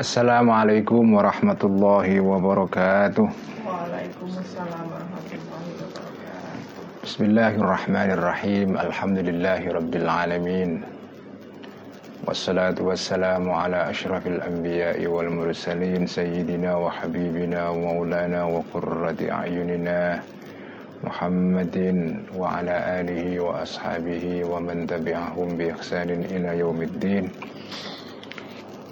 Assalamualaikum warahmatullahi wabarakatuh. Waalaikumsalam warahmatullahi wabarakatuh. Bismillahirrahmanirrahim. Alhamdulillahi rabbil alamin. Wassalatu wassalamu ala ashrafil anbiya'i wal mursalin sayyidina wa habibina wa maulana wa qurrati a'yunina Muhammadin wa ala alihi wa ashabihi wa man tabi'ahum bi ihsanin ila yaumiddin.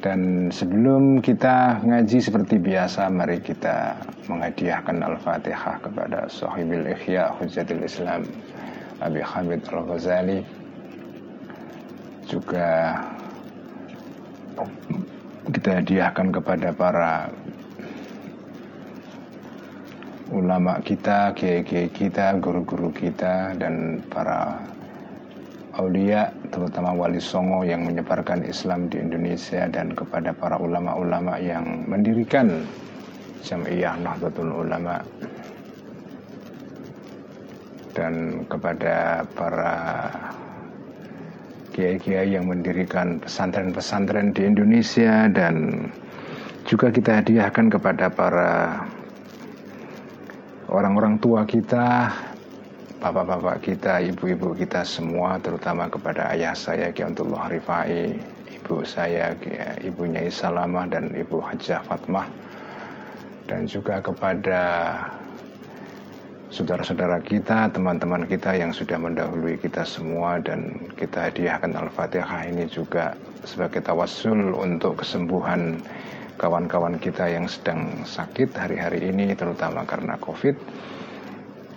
dan sebelum kita ngaji seperti biasa, mari kita menghadiahkan Al-Fatihah kepada sahibil Ihya Hujjatul Islam Abi Hamid Al-Ghazali. Juga kita hadiahkan kepada para ulama kita, kiai-kiai kita, guru-guru kita, dan para aulia terutama wali songo yang menyebarkan Islam di Indonesia dan kepada para ulama-ulama yang mendirikan Jamiah Nahdlatul Ulama. Dan kepada para kiai-kiai yang mendirikan pesantren-pesantren di Indonesia dan juga kita hadiahkan kepada para orang-orang tua kita bapak-bapak kita, ibu-ibu kita semua, terutama kepada ayah saya Kiantullah Rifai, ibu saya Ibu Nyai Salamah dan Ibu Hajah Fatmah, dan juga kepada saudara-saudara kita, teman-teman kita yang sudah mendahului kita semua dan kita hadiahkan Al-Fatihah ini juga sebagai tawassul untuk kesembuhan kawan-kawan kita yang sedang sakit hari-hari ini terutama karena Covid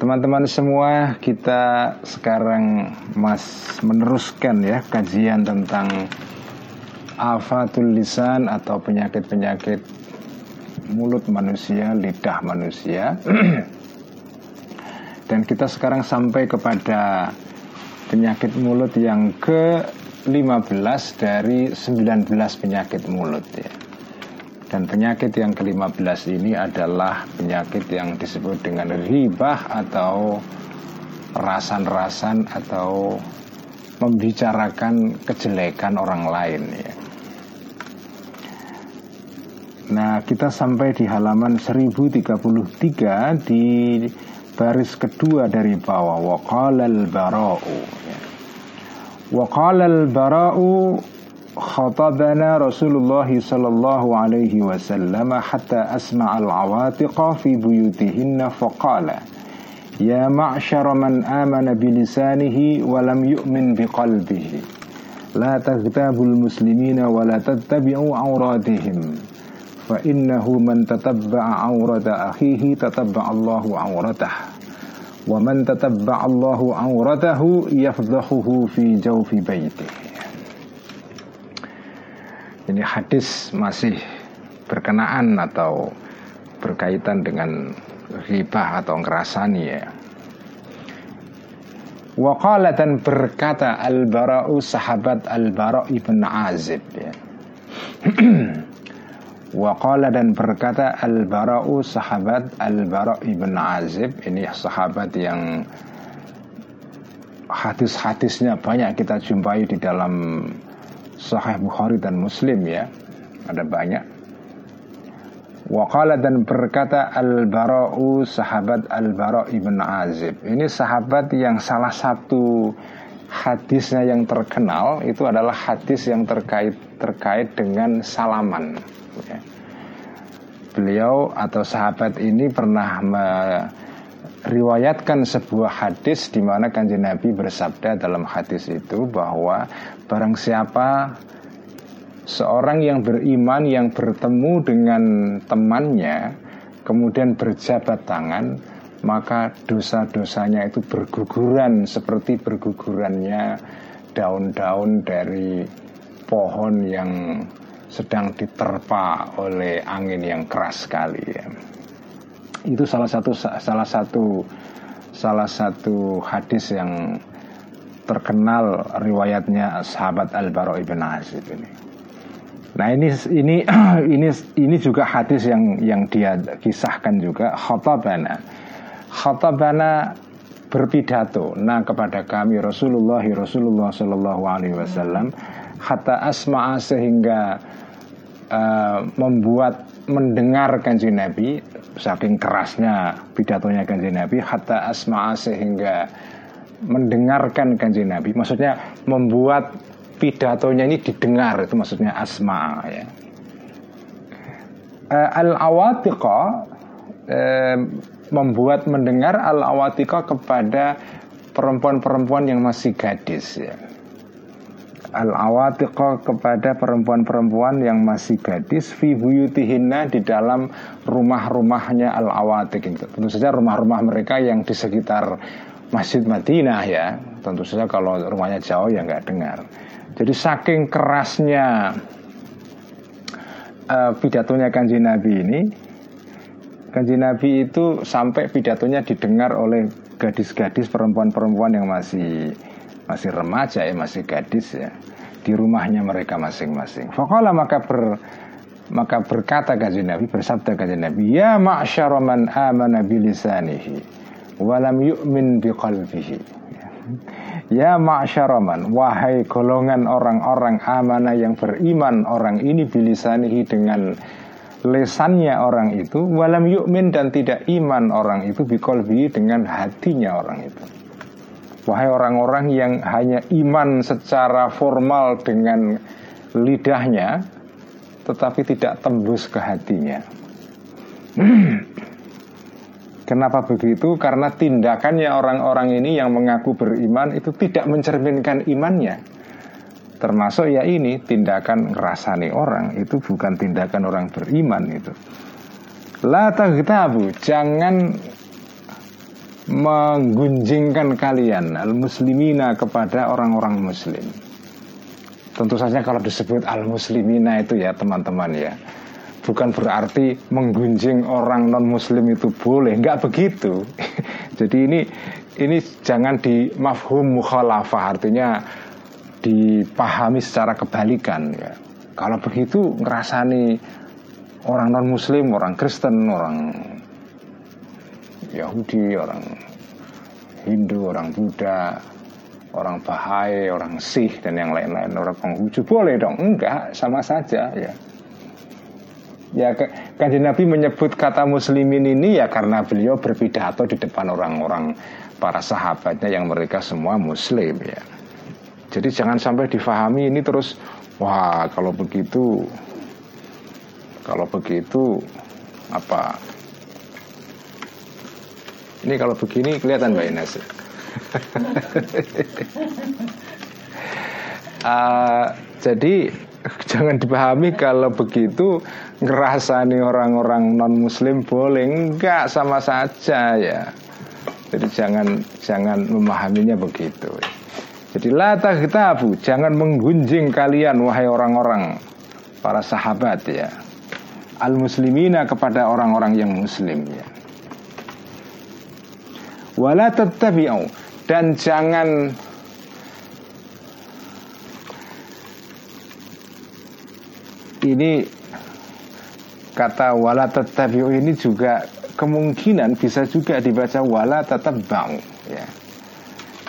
Teman-teman semua, kita sekarang mas meneruskan ya kajian tentang afatul lisan atau penyakit-penyakit mulut manusia, lidah manusia. Dan kita sekarang sampai kepada penyakit mulut yang ke-15 dari 19 penyakit mulut ya. Dan penyakit yang ke-15 ini adalah penyakit yang disebut dengan ribah atau rasan-rasan atau membicarakan kejelekan orang lain ya. Nah, kita sampai di halaman 1033 di baris kedua dari bawah waqala al-bara'u ya. Waqala al-bara'u خطبنا رسول الله صلى الله عليه وسلم حتى أسمع العواتق في بيوتهن فقال يا معشر من آمن بلسانه ولم يؤمن بقلبه لا تغتابوا المسلمين ولا تتبعوا عوراتهم فإنه من تتبع عورة أخيه تتبع الله عورته ومن تتبع الله عورته يفضحه في جوف بيته. Ini hadis masih berkenaan atau berkaitan dengan ribah atau ngerasani ya. Waqala dan berkata Al-Bara'u sahabat Al-Bara' ibn Azib ya. Waqala dan berkata Al-Bara'u sahabat Al-Bara' ibn Azib Ini sahabat yang hadis-hadisnya banyak kita jumpai di dalam Sahih Bukhari dan Muslim ya. Ada banyak. Waqala dan berkata Al-Bara'u sahabat Al-Bara' ibn Azib. Ini sahabat yang salah satu hadisnya yang terkenal Itu adalah hadis yang terkait terkait dengan salaman ya. beliau atau sahabat ini pernah meriwayatkan sebuah hadis di mana kanjeng Nabi bersabda dalam hadis itu bahwa barang siapa seorang yang beriman yang bertemu dengan temannya kemudian berjabat tangan maka dosa-dosanya itu berguguran seperti bergugurannya daun-daun dari pohon yang sedang diterpa oleh angin yang keras sekali ya. Itu salah satu salah satu salah satu hadis yang terkenal riwayatnya sahabat Al-Bara ibn Azib ini. Nah ini ini ini ini juga hadis yang yang dia kisahkan juga khatabana khatabana berpidato nah kepada kami Rasulullah Rasulullah Shallallahu Alaihi Wasallam hatta asma'a sehingga uh, membuat mendengar kanji Nabi saking kerasnya pidatonya kanji Nabi hatta asma'a sehingga mendengarkan kanji Nabi maksudnya membuat pidatonya ini didengar itu maksudnya asma ya uh, al awatiqa uh, membuat mendengar al-awatika kepada perempuan-perempuan yang masih gadis ya. Al-awatika kepada perempuan-perempuan yang masih gadis fi buyutihinna di dalam rumah-rumahnya al-awatik tentu saja rumah-rumah mereka yang di sekitar Masjid Madinah ya. Tentu saja kalau rumahnya jauh ya nggak dengar. Jadi saking kerasnya uh, pidatonya kanji Nabi ini Kanji Nabi itu sampai pidatonya didengar oleh gadis-gadis perempuan-perempuan yang masih masih remaja ya masih gadis ya di rumahnya mereka masing-masing. Fakallah maka ber maka berkata kanji Nabi bersabda kanji Nabi ya ma'syara man amana bilisanihi walam yu'min biqalbihi Ya ma'syaraman Wahai golongan orang-orang amanah yang beriman Orang ini bilisanihi dengan lesannya orang itu walam yukmin dan tidak iman orang itu bikolbi dengan hatinya orang itu wahai orang-orang yang hanya iman secara formal dengan lidahnya tetapi tidak tembus ke hatinya. Kenapa begitu? Karena tindakannya orang-orang ini yang mengaku beriman itu tidak mencerminkan imannya. Termasuk ya ini tindakan ngerasani orang itu bukan tindakan orang beriman itu. La taghtabu jangan menggunjingkan kalian al muslimina kepada orang-orang muslim. Tentu saja kalau disebut al muslimina itu ya teman-teman ya. Bukan berarti menggunjing orang non muslim itu boleh. Nggak begitu. Jadi ini ini jangan di mafhum mukhalafah. Artinya dipahami secara kebalikan ya. Kalau begitu ngerasani orang non muslim, orang Kristen, orang Yahudi, orang Hindu, orang Buddha, orang Bahai, orang Sikh dan yang lain-lain, orang Konghucu boleh dong? Enggak, sama saja ya. Ya kan Nabi menyebut kata muslimin ini ya karena beliau berpidato di depan orang-orang para sahabatnya yang mereka semua muslim ya. Jadi jangan sampai difahami ini terus wah kalau begitu kalau begitu apa ini kalau begini kelihatan Mbak Ines uh, jadi jangan dipahami kalau begitu ngerasani orang-orang non muslim boleh enggak sama saja ya jadi jangan jangan memahaminya begitu jadi la taghtabu, jangan menggunjing kalian wahai orang-orang para sahabat ya. Al muslimina kepada orang-orang yang muslim ya. Wala tattabi'u. Dan jangan ini kata wala tattabi'u ini juga kemungkinan bisa juga dibaca wala bau ya.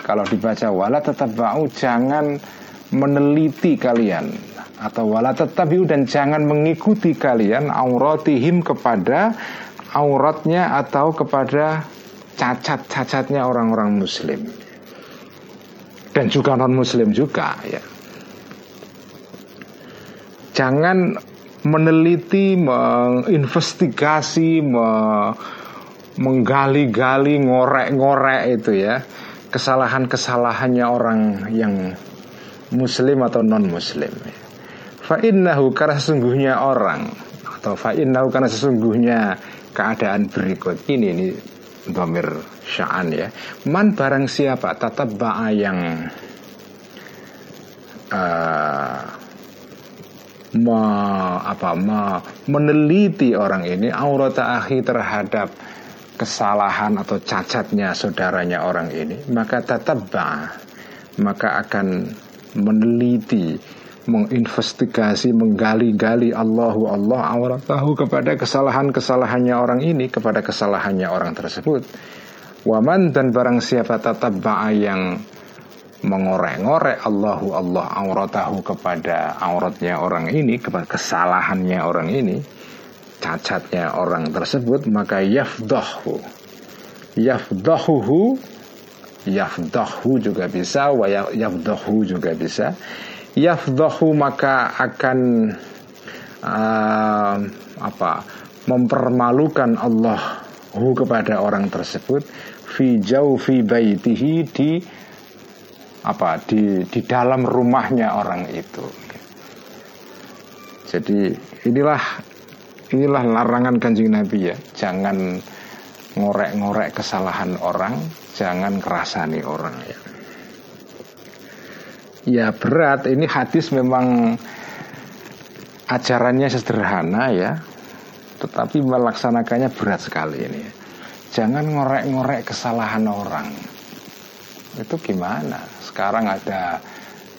Kalau dibaca wala tetap bau jangan meneliti kalian atau wala tetap dan jangan mengikuti kalian auratihim kepada auratnya atau kepada cacat-cacatnya orang-orang muslim. Dan juga non muslim juga ya. Jangan meneliti, menginvestigasi, menggali-gali, ngorek-ngorek itu ya. Kesalahan-kesalahannya orang yang muslim atau non muslim. Fa'innahu karena sesungguhnya orang atau fa'innahu karena sesungguhnya keadaan berikut. Ini ini domir sya'an ya. Man barang siapa tatap ba'a yang uh, me, apa, me, meneliti orang ini aurat akhi terhadap kesalahan atau cacatnya saudaranya orang ini maka tetap maka akan meneliti menginvestigasi menggali-gali Allahu Allah. Tahu kepada kesalahan-kesalahannya orang ini kepada kesalahannya orang tersebut. Waman dan barang siapa tetap yang mengorek-ngorek Allahu Allah auratahu kepada auratnya orang ini kepada kesalahannya orang ini cacatnya orang tersebut maka yafdahu. Yafdahuhu yafdahu juga bisa wa ya, yafdahu juga bisa yafdahu maka akan uh, apa mempermalukan Allah hu kepada orang tersebut fi jaufi baitihi di apa di di dalam rumahnya orang itu. Jadi inilah inilah larangan kanjeng Nabi ya. Jangan ngorek-ngorek kesalahan orang, jangan kerasani orang ya. Ya berat, ini hadis memang ajarannya sederhana ya, tetapi melaksanakannya berat sekali ini. Jangan ngorek-ngorek kesalahan orang. Itu gimana? sekarang ada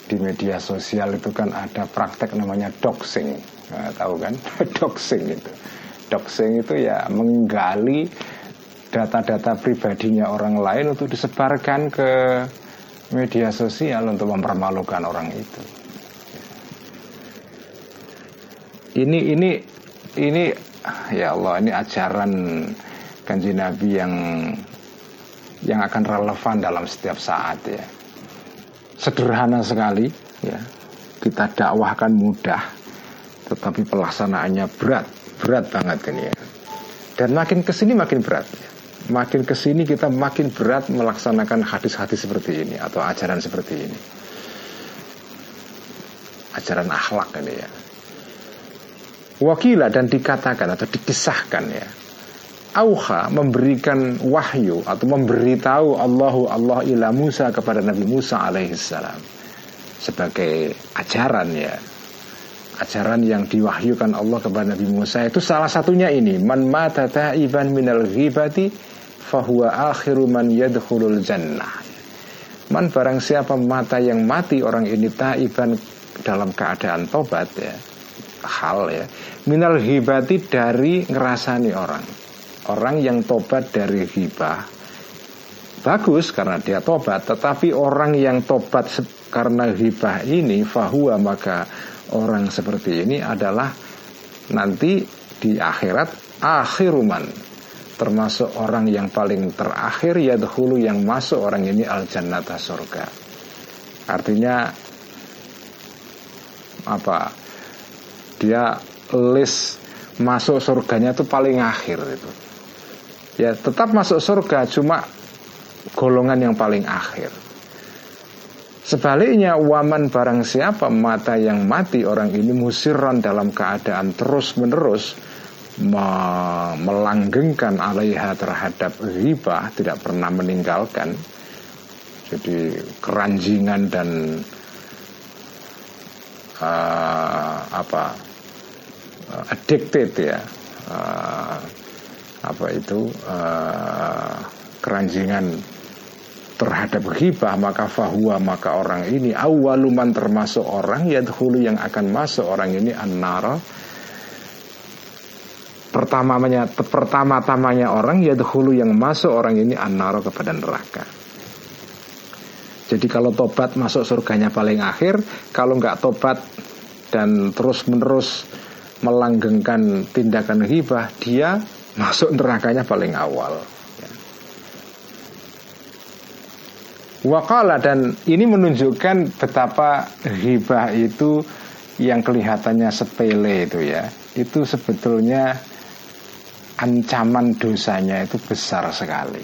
di media sosial itu kan ada praktek namanya doxing nah, tahu kan doxing itu doxing itu ya menggali data-data pribadinya orang lain untuk disebarkan ke media sosial untuk mempermalukan orang itu. Ini ini ini ya Allah ini ajaran kanji Nabi yang yang akan relevan dalam setiap saat ya. Sederhana sekali ya. Kita dakwahkan mudah tetapi pelaksanaannya berat berat banget ini ya. Dan makin ke sini makin berat ya. Makin ke sini kita makin berat melaksanakan hadis-hadis seperti ini atau ajaran seperti ini. Ajaran akhlak ini ya. Wakila dan dikatakan atau dikisahkan ya. Auha memberikan wahyu atau memberitahu Allahu Allah ila Musa kepada Nabi Musa alaihissalam. Sebagai ajaran ya ajaran yang diwahyukan Allah kepada Nabi Musa itu salah satunya ini. Man mata ta'iban minal ghibati fahuwa akhiru man yadkhulul jannah. Man barang siapa mata yang mati orang ini ta'iban dalam keadaan tobat ya hal ya minal ghibati dari ngerasani orang. Orang yang tobat dari hibah Bagus karena dia tobat Tetapi orang yang tobat karena hibah ini Fahuwa maka orang seperti ini adalah Nanti di akhirat akhiruman. Termasuk orang yang paling terakhir ya dahulu yang masuk orang ini al jannata surga. Artinya Apa? Dia list masuk surganya itu paling akhir itu. Ya tetap masuk surga cuma golongan yang paling akhir Sebaliknya waman barang siapa mata yang mati orang ini musiran dalam keadaan terus menerus me melanggengkan alaiha terhadap riba tidak pernah meninggalkan. Jadi keranjingan dan uh, apa addicted ya uh, apa itu uh, keranjingan terhadap hibah maka fahuwa maka orang ini awaluman termasuk orang ya dahulu yang akan masuk orang ini annara pertamanya pertama-tamanya orang ya dahulu yang masuk orang ini annara kepada neraka jadi kalau tobat masuk surganya paling akhir kalau nggak tobat dan terus menerus melanggengkan tindakan hibah dia masuk nerakanya paling awal. Wakala dan ini menunjukkan betapa hibah itu yang kelihatannya sepele itu ya. Itu sebetulnya ancaman dosanya itu besar sekali.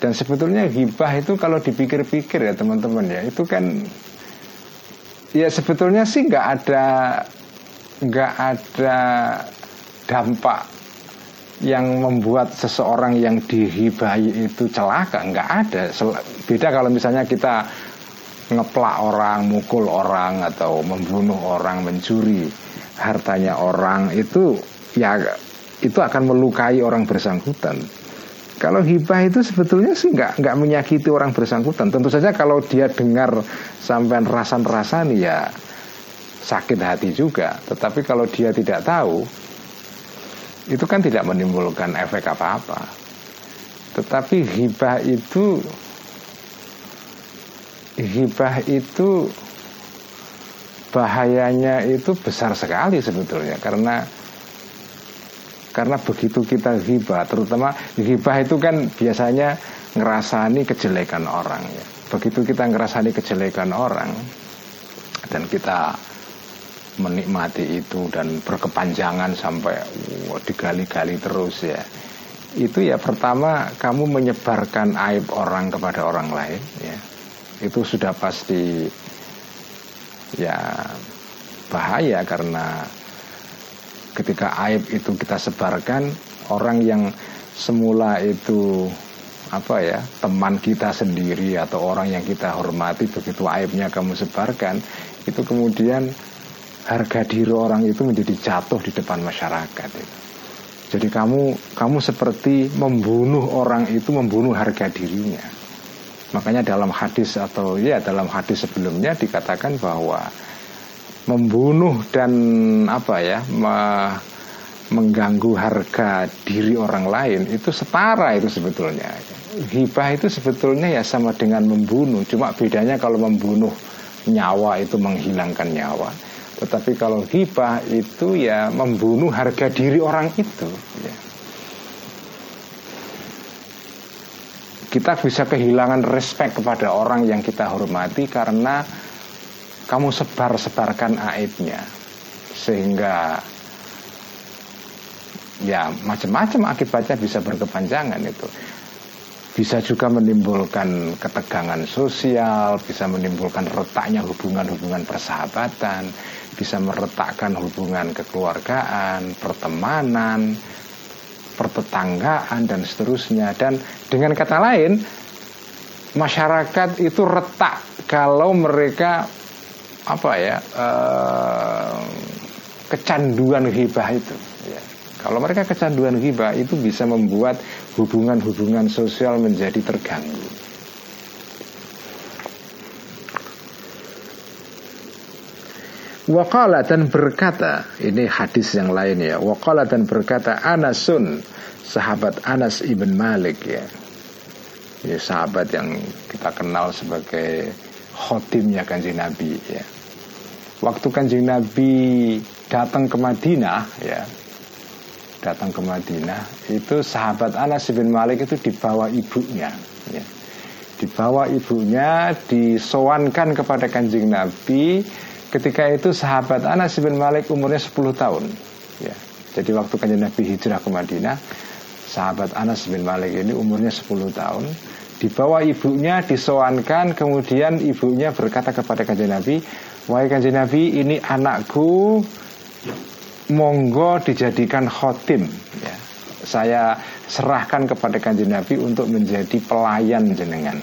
Dan sebetulnya hibah itu kalau dipikir-pikir ya teman-teman ya itu kan ya sebetulnya sih nggak ada nggak ada dampak yang membuat seseorang yang dihibahi itu celaka? Nggak ada. Beda kalau misalnya kita ngeplak orang mukul orang atau membunuh orang mencuri hartanya orang itu ya itu akan melukai orang bersangkutan. Kalau hibah itu sebetulnya sih nggak nggak menyakiti orang bersangkutan. Tentu saja kalau dia dengar sampai rasan-rasan ya sakit hati juga. Tetapi kalau dia tidak tahu itu kan tidak menimbulkan efek apa-apa. Tetapi hibah itu hibah itu bahayanya itu besar sekali sebetulnya karena karena begitu kita hibah terutama hibah itu kan biasanya ngerasani kejelekan orang ya. Begitu kita ngerasani kejelekan orang dan kita menikmati itu dan berkepanjangan sampai wow, digali-gali terus ya. Itu ya pertama kamu menyebarkan aib orang kepada orang lain ya. Itu sudah pasti ya bahaya karena ketika aib itu kita sebarkan orang yang semula itu apa ya teman kita sendiri atau orang yang kita hormati begitu aibnya kamu sebarkan itu kemudian harga diri orang itu menjadi jatuh di depan masyarakat. Jadi kamu kamu seperti membunuh orang itu membunuh harga dirinya. Makanya dalam hadis atau ya dalam hadis sebelumnya dikatakan bahwa membunuh dan apa ya me, mengganggu harga diri orang lain itu setara itu sebetulnya. Hibah itu sebetulnya ya sama dengan membunuh, cuma bedanya kalau membunuh nyawa itu menghilangkan nyawa tetapi kalau hibah itu ya membunuh harga diri orang itu. Ya. Kita bisa kehilangan respect kepada orang yang kita hormati karena kamu sebar-sebarkan aibnya. Sehingga ya macam-macam akibatnya bisa berkepanjangan itu bisa juga menimbulkan ketegangan sosial, bisa menimbulkan retaknya hubungan-hubungan persahabatan, bisa meretakkan hubungan kekeluargaan, pertemanan, pertetanggaan dan seterusnya. Dan dengan kata lain, masyarakat itu retak kalau mereka apa ya eh, kecanduan hibah itu. Kalau mereka kecanduan hibah itu bisa membuat hubungan-hubungan sosial menjadi terganggu. Wakala dan berkata Ini hadis yang lain ya. Wakala dan berkata Anasun Sahabat Anas ibn Malik ya. Ya, Sahabat yang kita kenal sebagai Khotimnya kanjeng Nabi ya. Waktu kanjeng Nabi datang ke Madinah ya datang ke Madinah itu sahabat Anas bin Malik itu dibawa ibunya ya. dibawa ibunya disowankan kepada kanjeng Nabi ketika itu sahabat Anas bin Malik umurnya 10 tahun ya. jadi waktu kanjeng Nabi hijrah ke Madinah sahabat Anas bin Malik ini umurnya 10 tahun dibawa ibunya disowankan kemudian ibunya berkata kepada kanjeng Nabi wahai kanjeng Nabi ini anakku monggo dijadikan khotim ya. saya serahkan kepada kanjeng Nabi untuk menjadi pelayan jenengan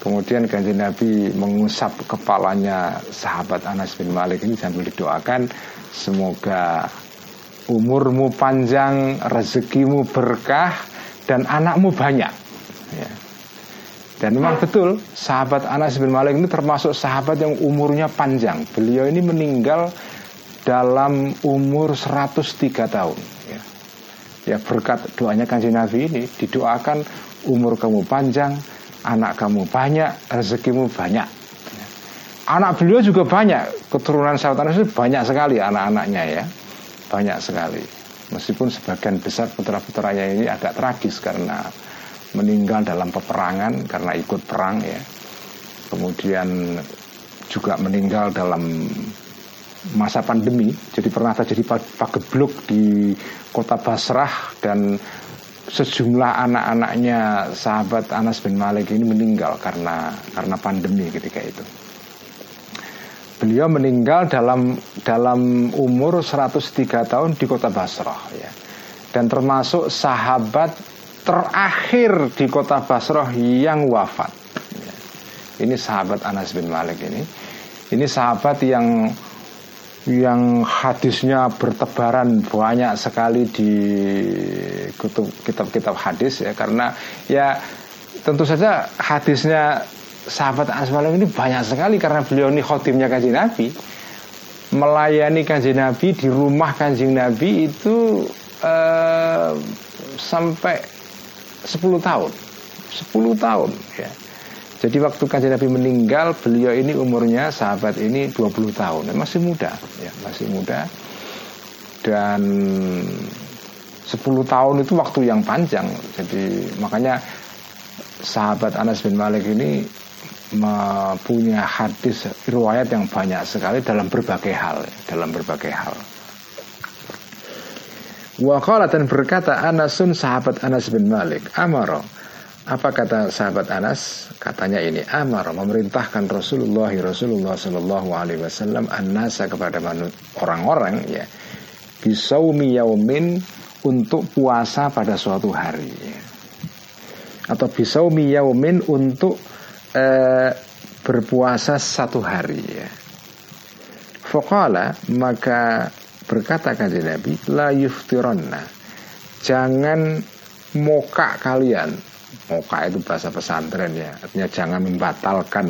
kemudian kanjeng Nabi mengusap kepalanya sahabat Anas bin Malik ini sambil didoakan semoga umurmu panjang rezekimu berkah dan anakmu banyak ya. Dan memang betul sahabat Anas bin Malik ini termasuk sahabat yang umurnya panjang. Beliau ini meninggal dalam umur 103 tahun. Ya. ya berkat doanya kanjeng Nabi ini didoakan umur kamu panjang anak kamu banyak rezekimu banyak. Ya. anak beliau juga banyak. Keturunan sahabat itu banyak sekali anak-anaknya ya. Banyak sekali. Meskipun sebagian besar putra-putranya ini agak tragis karena meninggal dalam peperangan karena ikut perang ya. Kemudian juga meninggal dalam masa pandemi jadi pernah terjadi pagebluk di kota Basrah dan sejumlah anak-anaknya sahabat Anas bin Malik ini meninggal karena karena pandemi ketika itu. Beliau meninggal dalam dalam umur 103 tahun di kota Basrah ya. Dan termasuk sahabat terakhir di kota Basrah yang wafat. Ya. Ini sahabat Anas bin Malik ini. Ini sahabat yang yang hadisnya bertebaran banyak sekali di kitab-kitab hadis ya. Karena ya tentu saja hadisnya sahabat Asmaul ini banyak sekali karena beliau ini khotimnya kanjeng Nabi. Melayani kanjeng Nabi di rumah kanjeng Nabi itu eh, sampai 10 tahun. 10 tahun ya jadi waktu kanjeng Nabi meninggal, beliau ini umurnya sahabat ini 20 tahun, masih muda, ya, masih muda. Dan 10 tahun itu waktu yang panjang. Jadi makanya sahabat Anas bin Malik ini punya hadis riwayat yang banyak sekali dalam berbagai hal, dalam berbagai hal. Waqala dan berkata Anasun sahabat Anas bin Malik Amaro apa kata sahabat Anas? Katanya ini Amar memerintahkan Rasulullah Rasulullah Shallallahu Alaihi Wasallam anasa kepada orang-orang ya bisaumi yaumin untuk puasa pada suatu hari ya. atau bisaumi yaumin untuk eh, berpuasa satu hari ya. Fokala maka berkata kanjeng Nabi la yuftironna jangan moka kalian Moka itu bahasa pesantren ya artinya jangan membatalkan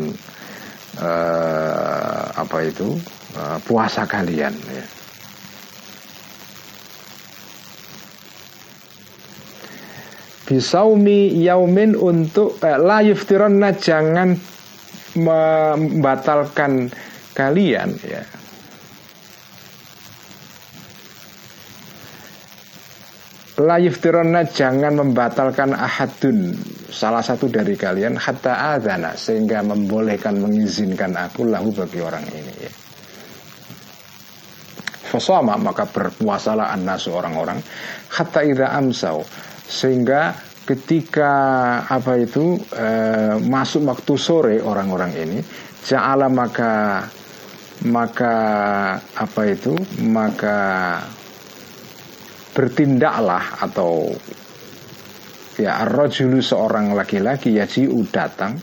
uh, apa itu uh, puasa kalian ya. Bisaumi yaumin untuk eh, la yuftironna jangan membatalkan kalian ya La yuftironna jangan membatalkan ahadun salah satu dari kalian hatta adana sehingga membolehkan mengizinkan aku lahu bagi orang ini ya. Maka berpuasalah annasu orang-orang hatta idza amsau sehingga ketika apa itu e, masuk waktu sore orang-orang ini ja'ala maka maka apa itu maka bertindaklah atau ya rojulu seorang laki-laki ya jiu datang.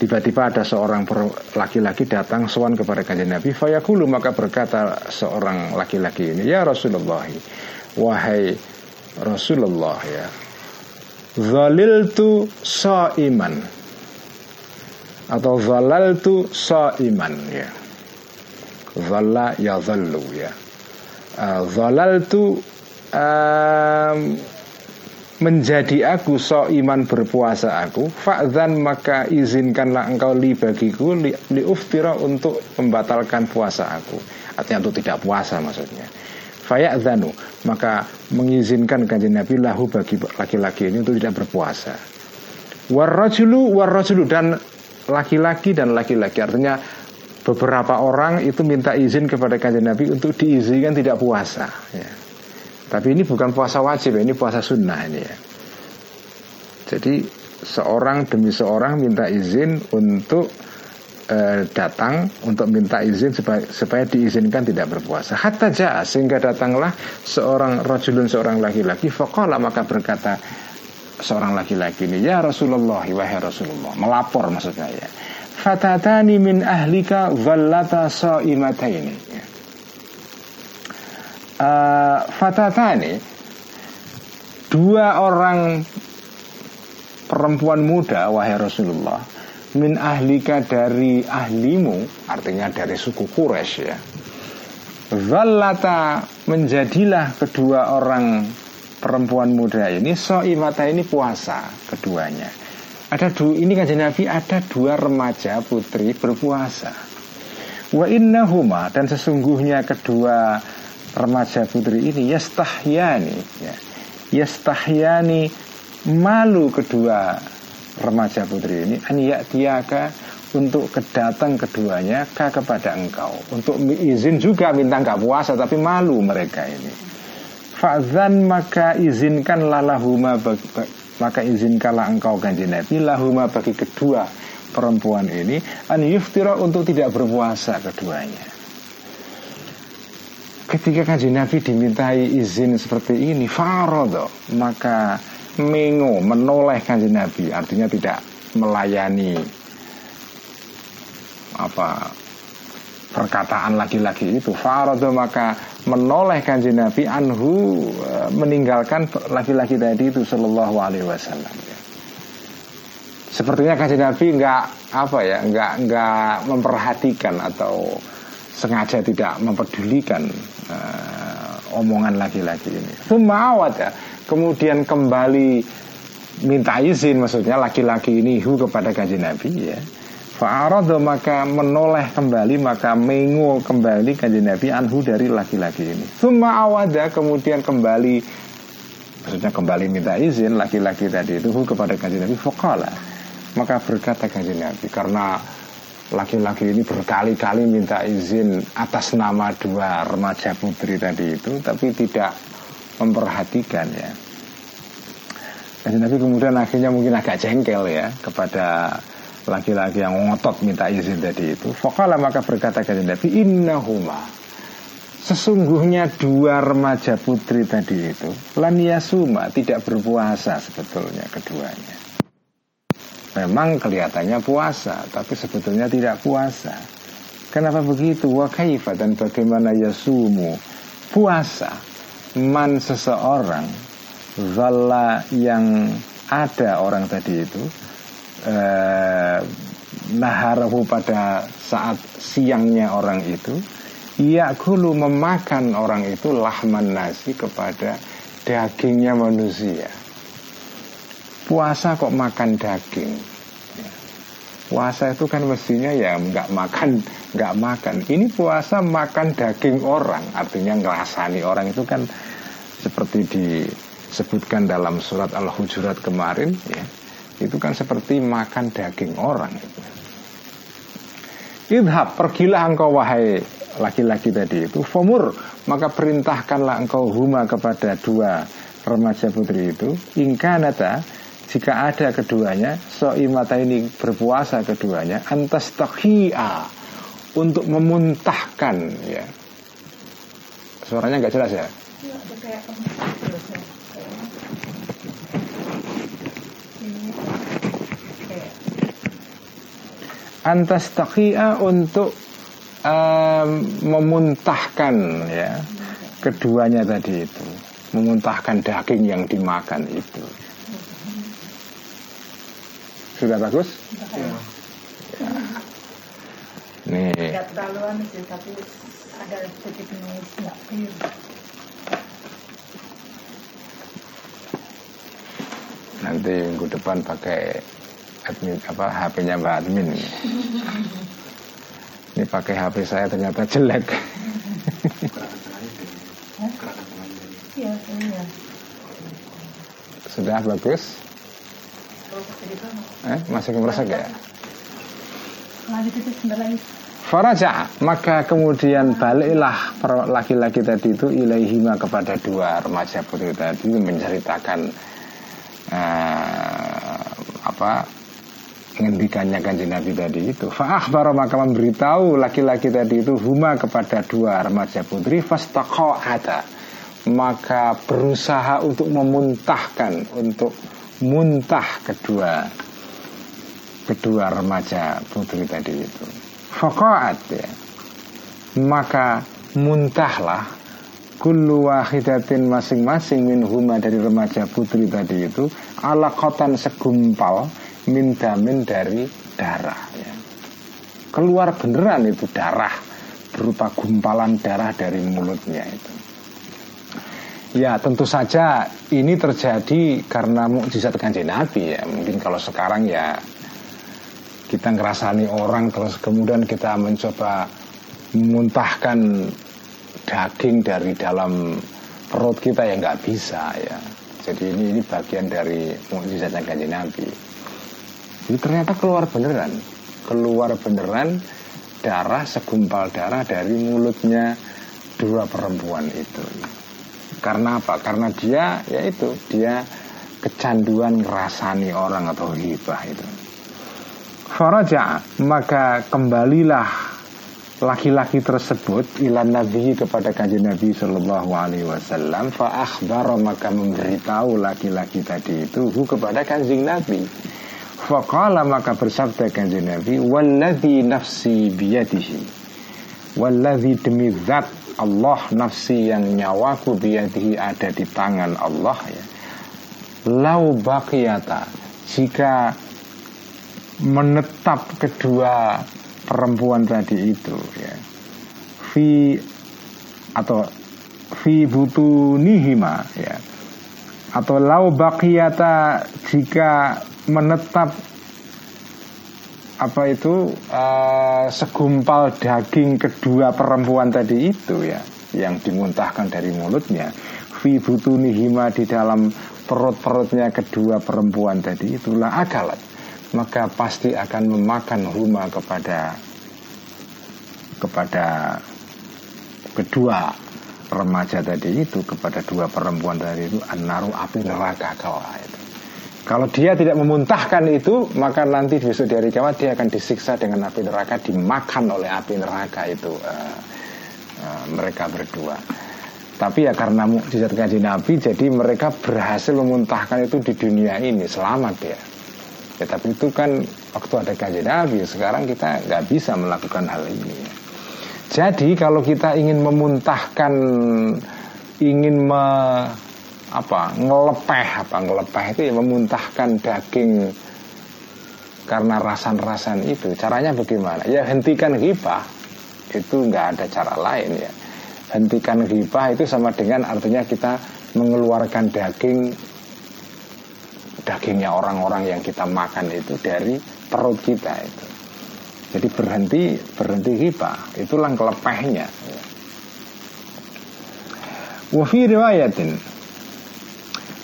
Tiba-tiba ada seorang laki-laki datang sowan kepada kanjeng Nabi fayakulu maka berkata seorang laki-laki ini ya Rasulullah wahai Rasulullah ya Zaliltu sa'iman Atau zalaltu sa'iman ya. Zalla ya zallu ya. Uh, Zalaltu um, menjadi aku so iman berpuasa aku fa'zan maka izinkanlah engkau li bagiku li, li uftira untuk membatalkan puasa aku. Artinya untuk tidak puasa maksudnya. Fayadzanu maka mengizinkan kanjeng Nabi lahu bagi laki-laki ini untuk tidak berpuasa. Warrajulu warrajulu dan laki-laki dan laki-laki. Artinya beberapa orang itu minta izin kepada kanjeng Nabi untuk diizinkan tidak puasa ya tapi ini bukan puasa wajib, ini puasa sunnah ini ya. Jadi seorang demi seorang minta izin untuk e, datang untuk minta izin supaya, supaya diizinkan tidak berpuasa. Hatta jaa sehingga datanglah seorang rajulun seorang laki-laki faqala maka berkata seorang laki-laki ini ya Rasulullah wahai Rasulullah melapor maksudnya ya. Fatatani min ahlika dhallata saimataini uh, fatatani dua orang perempuan muda wahai Rasulullah min ahlika dari ahlimu artinya dari suku Quraisy ya Zallata menjadilah kedua orang perempuan muda ini soimata ini puasa keduanya. Ada dua ini kan Nabi ada dua remaja putri berpuasa. Wa innahuma dan sesungguhnya kedua remaja putri ini yastahyani ya. yastahyani malu kedua remaja putri ini. An untuk kedatang keduanya ka kepada engkau. Untuk izin juga minta nggak puasa tapi malu mereka ini. Fa'zan maka izinkan lahuma maka izinkanlah engkau kanji Nabi lahuma bagi kedua perempuan ini an yuftira untuk tidak berpuasa keduanya ketika kanji Nabi dimintai izin seperti ini farodo maka mengo menoleh kanji Nabi artinya tidak melayani apa perkataan laki-laki itu Farodo maka menoleh kanji Nabi anhu e, meninggalkan laki-laki tadi itu Shallallahu Alaihi Wasallam ya. sepertinya kanji Nabi nggak apa ya nggak nggak memperhatikan atau sengaja tidak mempedulikan uh, omongan laki-laki ini. Sumawat ya kemudian kembali minta izin maksudnya laki-laki ini hu kepada kanji Nabi ya. Fa'aradu maka menoleh kembali Maka mengu kembali kanjeng Nabi Anhu dari laki-laki ini. Suma awada kemudian kembali Maksudnya kembali minta izin Laki-laki tadi itu kepada kanjeng Nabi Fokala Maka berkata kanjeng Nabi Karena laki-laki ini berkali-kali minta izin Atas nama dua remaja putri tadi itu Tapi tidak memperhatikan ya. Kanjeng Nabi kemudian akhirnya mungkin agak jengkel ya Kepada laki-laki yang ngotot minta izin tadi itu. Fakala maka berkata kepada Nabi Innahuma. Sesungguhnya dua remaja putri tadi itu Laniasuma tidak berpuasa sebetulnya keduanya Memang kelihatannya puasa Tapi sebetulnya tidak puasa. Kenapa begitu? Wa kaifa dan bagaimana yasumu? Puasa Man seseorang Zalla yang ada orang tadi itu eh, naharahu pada saat siangnya orang itu ia kulu memakan orang itu lahman nasi kepada dagingnya manusia puasa kok makan daging? Puasa itu kan mestinya ya nggak makan nggak makan. Ini puasa makan daging orang artinya ngerasani orang itu kan seperti disebutkan dalam surat al-hujurat kemarin ya. Itu kan seperti makan daging orang. Idhab, pergilah engkau wahai laki-laki tadi itu. Fomur, maka perintahkanlah engkau huma kepada dua remaja putri itu. Ingkanata, jika ada keduanya So'imata ini berpuasa keduanya Antas takhia Untuk memuntahkan ya. Suaranya nggak jelas ya? Iya, antas takia untuk um, memuntahkan ya keduanya tadi itu. Memuntahkan daging yang dimakan itu sudah bagus ya. ya. nih nanti minggu depan pakai admin apa HP-nya Mbak Admin ini. ini pakai HP saya ternyata jelek. Sudah bagus? Eh, masih kemeresek ya? Faraja maka kemudian baliklah laki-laki tadi itu ilaihima kepada dua remaja putri tadi menceritakan uh, apa ngendikannya kanji Nabi tadi itu Fa'akhbara maka memberitahu laki-laki tadi itu Huma kepada dua remaja putri ada Maka berusaha untuk memuntahkan Untuk muntah kedua Kedua remaja putri tadi itu. Faqa'at ya. Maka muntahlah Kullu wahidatin masing-masing min huma dari remaja putri tadi itu ala kotan segumpal min damin dari darah ya. keluar beneran itu darah berupa gumpalan darah dari mulutnya itu ya tentu saja ini terjadi karena mukjizat kanjeng Nabi ya. Mungkin kalau sekarang ya kita ngerasani orang terus kemudian kita mencoba memuntahkan daging dari dalam perut kita ya nggak bisa ya. Jadi ini ini bagian dari mukjizatnya kanjeng Nabi. Jadi ternyata keluar beneran. Keluar beneran darah segumpal darah dari mulutnya dua perempuan itu. Karena apa? Karena dia yaitu dia kecanduan ngerasani orang atau hibah itu. Faraja maka kembalilah laki-laki tersebut ilan nabi kepada kanjeng Nabi Shallallahu Alaihi Wasallam fa maka memberitahu laki-laki tadi itu kepada kanjeng Nabi Faqala maka bersabda kanjeng Nabi Walladhi nafsi biyadihi Walladhi demi zat Allah nafsi yang nyawaku biyadihi ada di tangan Allah ya. Lau baqiyata Jika menetap kedua perempuan tadi itu ya. Fi atau fi butunihima ya. Atau lau baqiyata jika menetap apa itu uh, segumpal daging kedua perempuan tadi itu ya yang dimuntahkan dari mulutnya fi butunihima di dalam perut-perutnya kedua perempuan tadi itulah akalat maka pasti akan memakan huma kepada kepada kedua remaja tadi itu kepada dua perempuan tadi itu anaru api neraka kau itu. Kalau dia tidak memuntahkan itu, maka nanti besok di hari kiamat dia akan disiksa dengan api neraka, dimakan oleh api neraka itu uh, uh, mereka berdua. Tapi ya karena mukjizat kaji Nabi, jadi mereka berhasil memuntahkan itu di dunia ini, selamat ya. Ya tapi itu kan waktu ada kajian Nabi Sekarang kita nggak bisa melakukan hal ini Jadi kalau kita ingin memuntahkan Ingin me, apa ngelepeh apa ngelepeh itu ya memuntahkan daging karena rasan-rasan itu. Caranya bagaimana? Ya hentikan ghibah. Itu nggak ada cara lain ya. Hentikan ghibah itu sama dengan artinya kita mengeluarkan daging dagingnya orang-orang yang kita makan itu dari perut kita itu. Jadi berhenti berhenti hiba itulah kelepehnya. Wafi riwayatin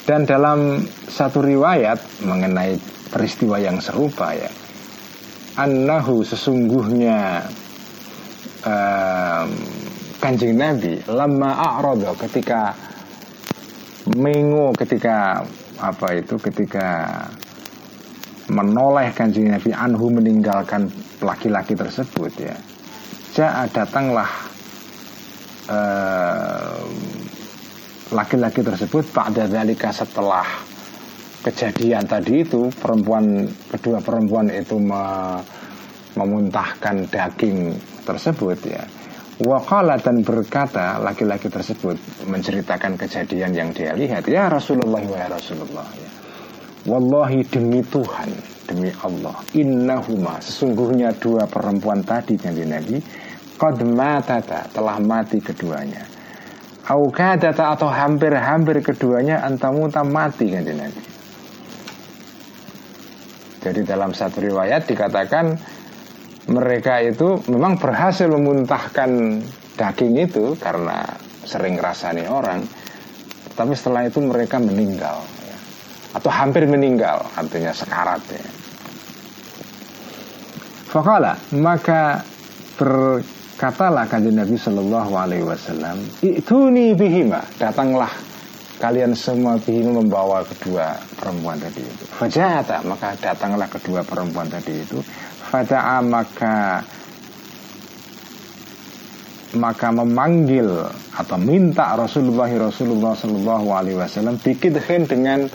dan dalam satu riwayat mengenai peristiwa yang serupa ya, annahu sesungguhnya um, kanjeng Nabi lama a'rodo ketika mengo ketika apa itu ketika menoleh kanjeng Nabi Anhu meninggalkan laki-laki tersebut ya Ja'a datanglah eh, laki-laki tersebut pada dalika setelah kejadian tadi itu perempuan kedua perempuan itu me, memuntahkan daging tersebut ya Wakala dan berkata laki-laki tersebut menceritakan kejadian yang dia lihat ya Rasulullah ya Rasulullah ya. Wallahi demi Tuhan demi Allah innahuma sesungguhnya dua perempuan tadi yang Nabi qad matata telah mati keduanya aukadata atau hampir-hampir keduanya antamu tam mati kan Nabi jadi dalam satu riwayat dikatakan mereka itu memang berhasil memuntahkan daging itu karena sering rasani orang tapi setelah itu mereka meninggal ya. atau hampir meninggal artinya sekarat ya. Fakala maka berkatalah kanjeng Nabi Shallallahu Alaihi Wasallam itu nih bihima. Datanglah kalian semua bihima membawa kedua perempuan tadi itu. Fajata maka datanglah kedua perempuan tadi itu. Fada'a maka maka memanggil atau minta Rasulullah Rasulullah Shallallahu Alaihi Wasallam bikidhin dengan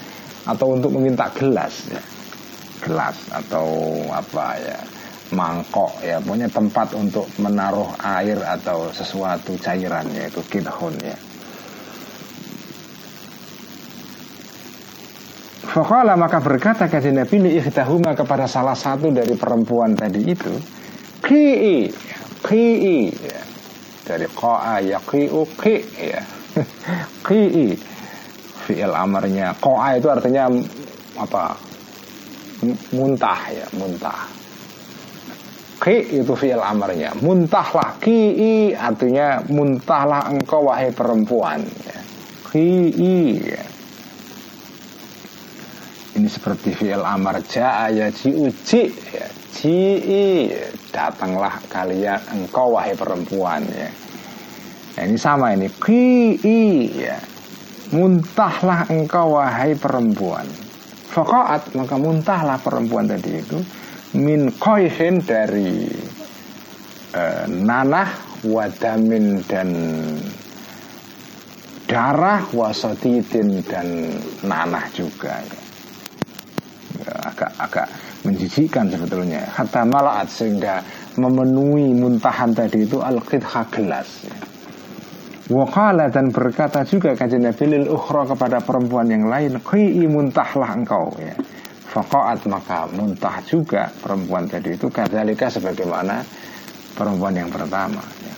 atau untuk meminta gelas ya. gelas atau apa ya mangkok ya. Punya tempat untuk menaruh air atau sesuatu cairan yaitu kidhun ya. Fakala maka berkata kajian Nabi li ikhtahuma kepada salah satu dari perempuan tadi itu Ki'i Ki'i ya. Dari ko'a ya ki'u ki ya. Ki'i. Fi'il amarnya Ko'a itu artinya apa Muntah ya Muntah Ki itu fi'il amarnya. Muntahlah Ki'i artinya Muntahlah engkau wahai perempuan. Ya. Ki'i. Ya ini seperti fi'il amar ja'a yaji uji ya. Ji'i Datanglah kalian Engkau wahai perempuan ya. Nah, Ini sama ini. Ki'i. Ya Muntahlah engkau wahai perempuan. Fakoat Maka muntahlah perempuan tadi itu Min koihin dari uh, Nanah Wadamin dan Darah Wasatidin dan Nanah juga. Ya agak agak menjijikkan sebetulnya. Hatta malaat sehingga memenuhi muntahan tadi itu al-qidha gelas. Ya. Wakala dan berkata juga kajian Nabi lil kepada perempuan yang lain Qi'i muntahlah engkau ya Fakoat maka muntah juga perempuan. Tadi itu Kadzalika sebagaimana perempuan yang pertama ya.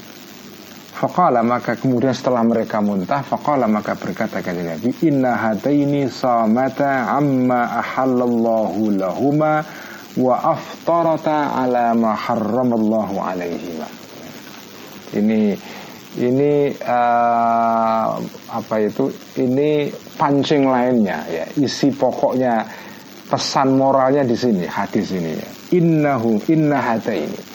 Faqala maka kemudian setelah mereka muntah Faqala maka berkata kanjeng Nabi Inna hataini samata amma ahallallahu lahuma Wa aftarata ala ma harramallahu alaihima. Ini ini uh, apa itu? Ini pancing lainnya ya. Isi pokoknya pesan moralnya di sini hadis ini ya innahu inna hata ini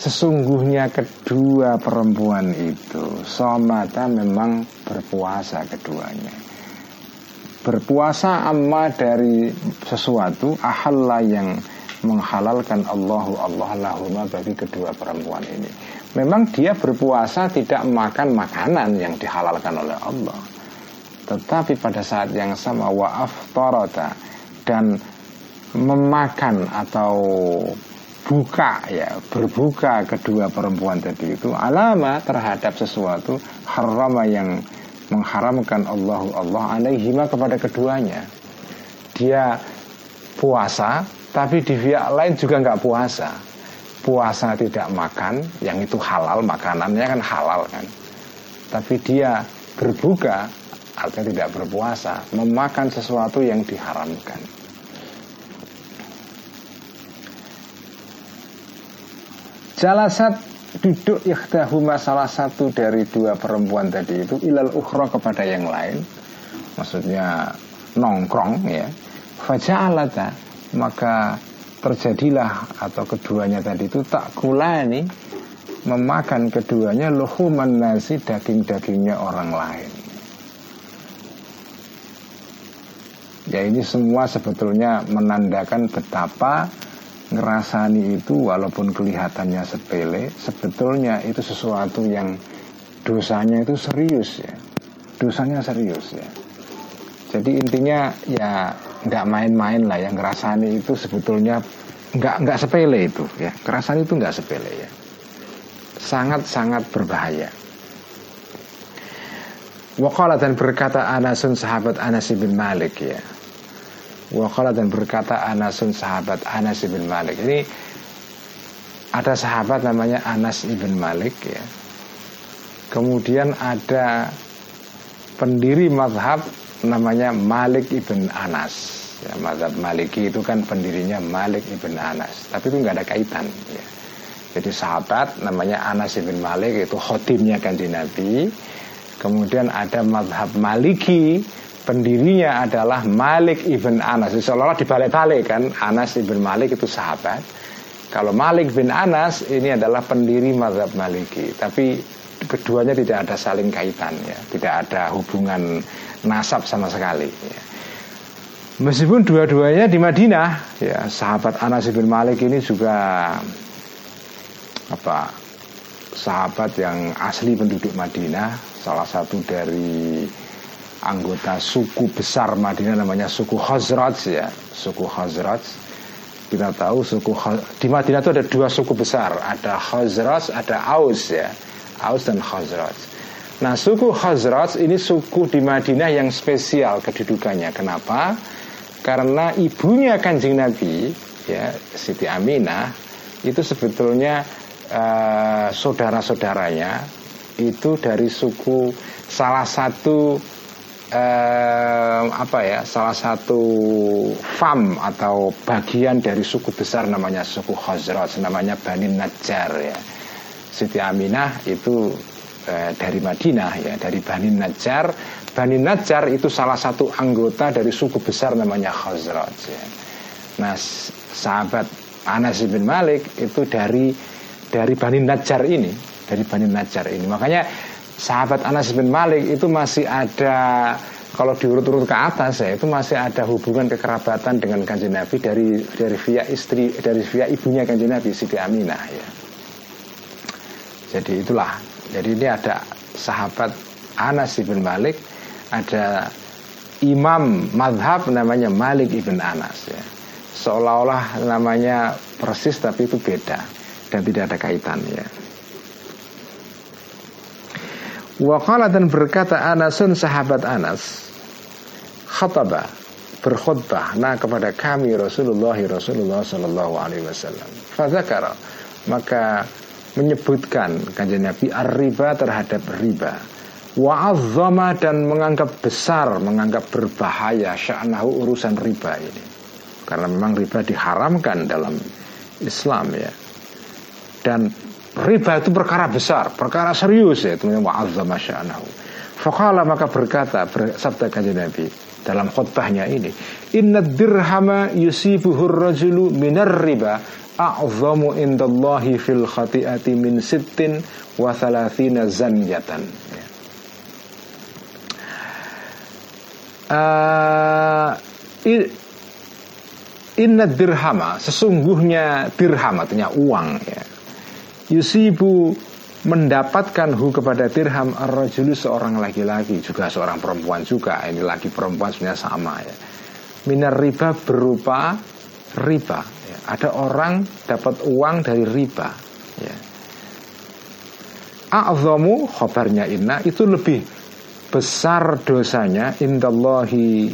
Sesungguhnya kedua perempuan itu Somata memang berpuasa keduanya. Berpuasa amma dari sesuatu Ahalla yang menghalalkan Allahu Allah lahuma bagi kedua perempuan ini. Memang dia berpuasa tidak makan makanan yang dihalalkan oleh Allah. Tetapi pada saat yang sama Wa'af torota Dan memakan atau buka ya berbuka kedua perempuan tadi itu alama terhadap sesuatu harama yang mengharamkan Allah Allah alaihima kepada keduanya. Dia puasa tapi di pihak lain juga nggak puasa. Puasa tidak makan yang itu halal makanannya kan halal kan. Tapi dia berbuka artinya tidak berpuasa memakan sesuatu yang diharamkan Jalasat duduk ikhdahuma salah satu dari dua perempuan tadi itu ilal ukhra kepada yang lain. Maksudnya nongkrong ya. Faja'alata maka terjadilah atau keduanya tadi itu tak kulani memakan keduanya luhuman nasi daging-dagingnya orang lain. Ya ini semua sebetulnya menandakan betapa ngerasani itu walaupun kelihatannya sepele sebetulnya itu sesuatu yang dosanya itu serius ya. Dosanya serius ya. Jadi intinya ya nggak main-main lah yang ngerasani itu sebetulnya nggak nggak sepele itu ya. Kerasan itu nggak sepele ya. Sangat sangat berbahaya Wakala dan berkata Anasun sahabat Anas bin Malik ya Wakala dan berkata Anasun sahabat Anas ibn Malik. Ini ada sahabat namanya Anas ibn Malik ya. Kemudian ada pendiri madhab namanya Malik ibn Anas. Ya, Madhab Maliki itu kan pendirinya Malik ibn Anas. Tapi itu nggak ada kaitan ya. Jadi sahabat namanya Anas ibn Malik itu khotimnya kanji Nabi. Kemudian ada madhab Maliki pendirinya adalah Malik ibn Anas. Seolah-olah dibalik-balik kan, Anas ibn Malik itu sahabat. Kalau Malik bin Anas ini adalah pendiri mazhab Maliki, tapi keduanya tidak ada saling kaitan ya, tidak ada hubungan nasab sama sekali. Ya. Meskipun dua-duanya di Madinah, ya sahabat Anas bin Malik ini juga apa sahabat yang asli penduduk Madinah, salah satu dari anggota suku besar Madinah namanya suku Khazraj ya. Suku Khazraj. Kita tahu suku di Madinah itu ada dua suku besar. Ada Khazraj ada Aus ya. Aus dan Khazraj. Nah suku Khazraj ini suku di Madinah yang spesial kedudukannya. Kenapa? Karena ibunya kanjeng Nabi ya Siti Aminah itu sebetulnya uh, saudara-saudaranya itu dari suku salah satu eh, apa ya salah satu fam atau bagian dari suku besar namanya suku Khazraj namanya Bani Najjar ya Siti Aminah itu eh, dari Madinah ya dari Bani Najjar Bani Najjar itu salah satu anggota dari suku besar namanya Khazraj ya. Nah sahabat Anas bin Malik itu dari dari Bani Najjar ini, dari Bani Najjar ini. Makanya sahabat Anas bin Malik itu masih ada kalau diurut-urut ke atas ya itu masih ada hubungan kekerabatan dengan kanjeng Nabi dari dari via istri dari via ibunya kanjeng Nabi Siti Aminah ya. Jadi itulah. Jadi ini ada sahabat Anas bin Malik, ada imam madhab namanya Malik ibn Anas ya. Seolah-olah namanya persis tapi itu beda dan tidak ada kaitannya. Wakala dan berkata Anasun sahabat Anas Khataba berkhutbah nah kepada kami Rasulullah Rasulullah Sallallahu Alaihi Wasallam. Fadzakara maka menyebutkan kanjeng Nabi ar-riba terhadap riba. Wa'azzama dan menganggap besar, menganggap berbahaya sya'nahu urusan riba ini. Karena memang riba diharamkan dalam Islam ya. Dan riba itu perkara besar, perkara serius ya, wa'azzama sya'nahu. Fakala maka berkata sabda kanjeng Nabi dalam khutbahnya ini, Inna dirhama yusibuhur rajulu minar riba a'zamu indallahi fil khati'ati min sittin wa thalathina zanyatan. Uh, Inna dirhama Sesungguhnya dirham artinya uang ya Yusibu mendapatkan hu kepada dirham ar-rajulu seorang laki-laki juga seorang perempuan juga. Ini laki perempuan sebenarnya sama ya. Minar riba berupa riba ya. ada orang dapat uang dari riba ya. A'zamu khobarnya inna itu lebih besar dosanya. Indallahi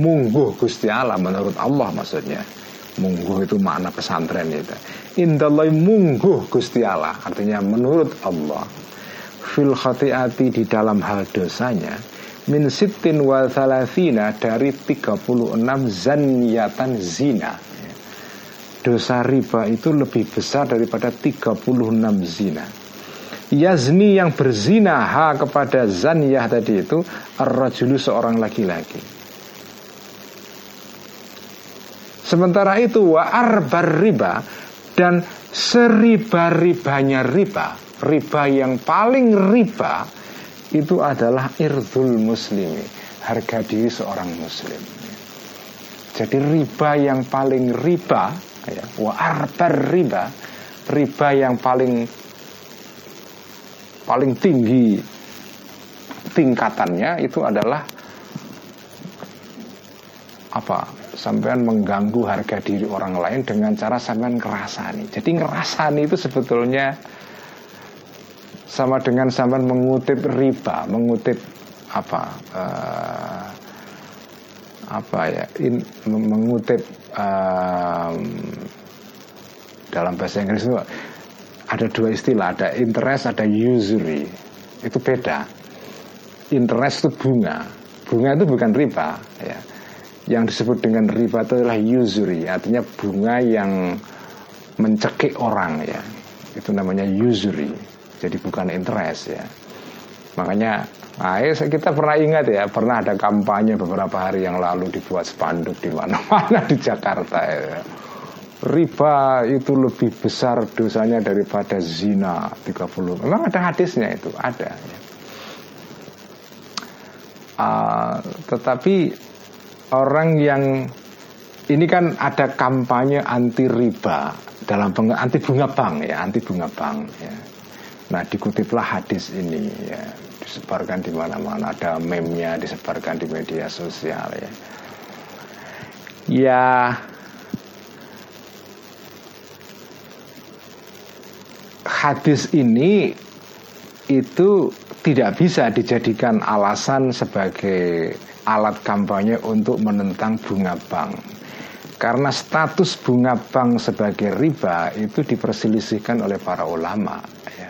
mungguh Gusti Allah menurut Allah maksudnya Mungguh itu makna pesantren itu. Indallah mungguh Gusti Allah. Artinya menurut Allah. Fil khati'ati di dalam hal dosanya. Min sittin wa thalathina dari 36 zanyatan zina. Dosa riba itu lebih besar daripada 36 zina. Yazni yang berzina ha kepada zaniyah tadi itu Ar-rajulu seorang laki-laki Sementara itu wa arbar riba dan seriba-ribanya riba, riba yang paling riba itu adalah irdul muslimi, harga diri seorang muslim. Jadi riba yang paling riba, ya, wa arbar riba, riba yang paling paling tinggi tingkatannya itu adalah apa sampean mengganggu harga diri orang lain dengan cara sampean ngerasani. Jadi ngerasani itu sebetulnya sama dengan sampean mengutip riba, mengutip apa uh, apa ya, in, mengutip um, dalam bahasa Inggris itu ada dua istilah, ada interest, ada usury. Itu beda. Interest itu bunga. Bunga itu bukan riba, ya yang disebut dengan riba itu adalah usury artinya bunga yang mencekik orang ya itu namanya usury jadi bukan interest ya makanya nah, kita pernah ingat ya pernah ada kampanye beberapa hari yang lalu dibuat spanduk di mana-mana di Jakarta ya. riba itu lebih besar dosanya daripada zina 30 memang ada hadisnya itu ada ya. uh, tetapi orang yang ini kan ada kampanye anti riba dalam anti bunga bank ya anti bunga bank ya. Nah dikutiplah hadis ini ya disebarkan di mana-mana ada meme-nya disebarkan di media sosial ya. Ya hadis ini itu tidak bisa dijadikan alasan sebagai alat kampanye untuk menentang bunga bank. Karena status bunga bank sebagai riba itu diperselisihkan oleh para ulama. Ya.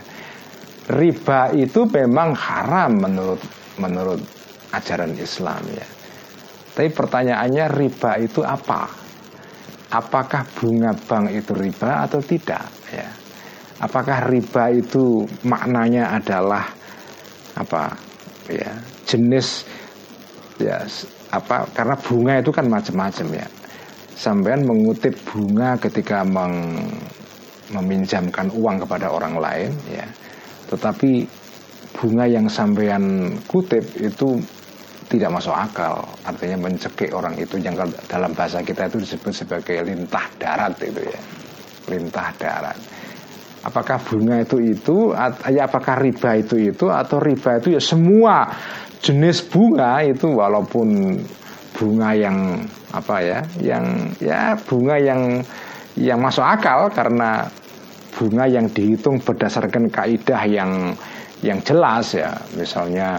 Riba itu memang haram menurut menurut ajaran Islam ya. Tapi pertanyaannya riba itu apa? Apakah bunga bank itu riba atau tidak? Ya. Apakah riba itu maknanya adalah apa? Ya, jenis ya apa karena bunga itu kan macam-macam ya. Sampean mengutip bunga ketika meng, meminjamkan uang kepada orang lain ya. Tetapi bunga yang sampean kutip itu tidak masuk akal. Artinya mencekik orang itu yang dalam bahasa kita itu disebut sebagai lintah darat itu ya. Lintah darat apakah bunga itu itu ya apakah riba itu itu atau riba itu ya semua jenis bunga itu walaupun bunga yang apa ya yang ya bunga yang yang masuk akal karena bunga yang dihitung berdasarkan kaidah yang yang jelas ya. Misalnya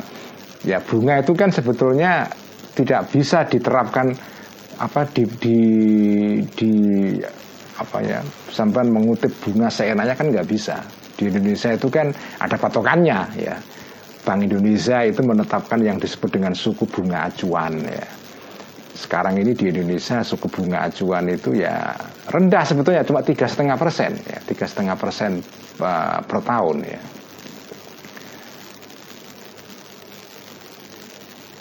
ya bunga itu kan sebetulnya tidak bisa diterapkan apa di di di apa ya? Sampai mengutip bunga seenaknya kan nggak bisa. Di Indonesia itu kan ada patokannya ya. Bank Indonesia itu menetapkan yang disebut dengan suku bunga acuan ya. Sekarang ini di Indonesia suku bunga acuan itu ya rendah sebetulnya cuma tiga setengah persen ya. Tiga setengah persen uh, per tahun ya.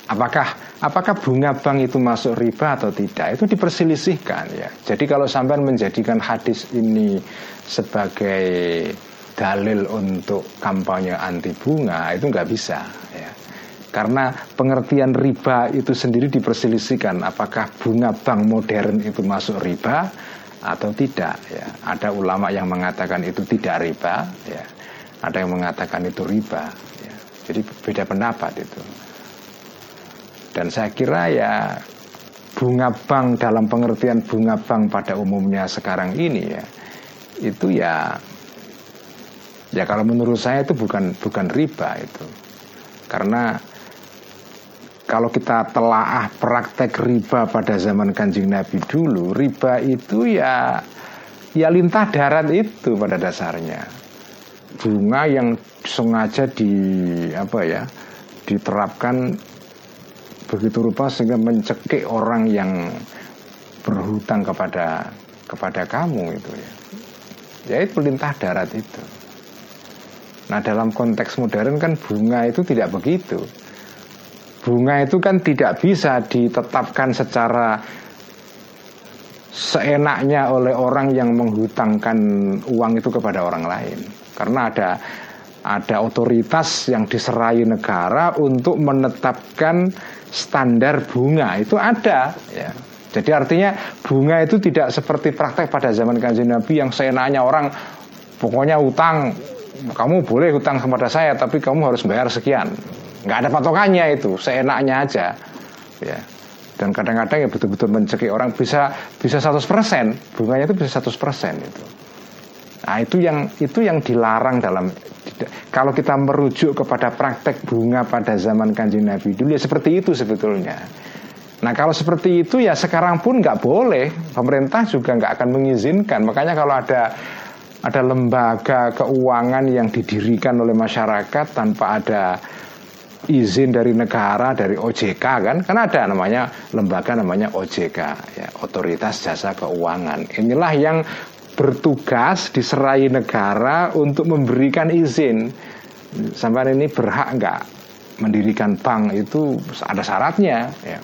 Apakah apakah bunga bank itu masuk riba atau tidak? Itu diperselisihkan ya. Jadi kalau sampai menjadikan hadis ini sebagai dalil untuk kampanye anti bunga itu nggak bisa ya. Karena pengertian riba itu sendiri diperselisihkan apakah bunga bank modern itu masuk riba atau tidak ya. Ada ulama yang mengatakan itu tidak riba ya. Ada yang mengatakan itu riba ya. Jadi beda pendapat itu dan saya kira ya bunga bank dalam pengertian bunga bank pada umumnya sekarang ini ya itu ya ya kalau menurut saya itu bukan bukan riba itu. Karena kalau kita telaah praktek riba pada zaman kanjeng Nabi dulu riba itu ya ya lintah darat itu pada dasarnya. Bunga yang sengaja di apa ya diterapkan begitu rupa sehingga mencekik orang yang berhutang kepada kepada kamu itu ya. Ya itu lintah darat itu. Nah dalam konteks modern kan bunga itu tidak begitu. Bunga itu kan tidak bisa ditetapkan secara seenaknya oleh orang yang menghutangkan uang itu kepada orang lain. Karena ada ada otoritas yang diserai negara untuk menetapkan standar bunga itu ada ya. Jadi artinya bunga itu tidak seperti praktek pada zaman kanjeng Nabi yang seenaknya orang pokoknya utang kamu boleh utang kepada saya tapi kamu harus bayar sekian. nggak ada patokannya itu, seenaknya aja. Ya. Dan kadang-kadang ya betul-betul mencekik orang bisa bisa 100% bunganya itu bisa 100% itu. Nah, itu yang itu yang dilarang dalam kalau kita merujuk kepada praktek bunga pada zaman kanjeng Nabi dulu ya seperti itu sebetulnya. Nah kalau seperti itu ya sekarang pun nggak boleh, pemerintah juga nggak akan mengizinkan. Makanya kalau ada ada lembaga keuangan yang didirikan oleh masyarakat tanpa ada izin dari negara dari OJK kan kan ada namanya lembaga namanya OJK ya otoritas jasa keuangan inilah yang bertugas diserai negara untuk memberikan izin. Sampai ini berhak nggak mendirikan bank itu? Ada syaratnya ya.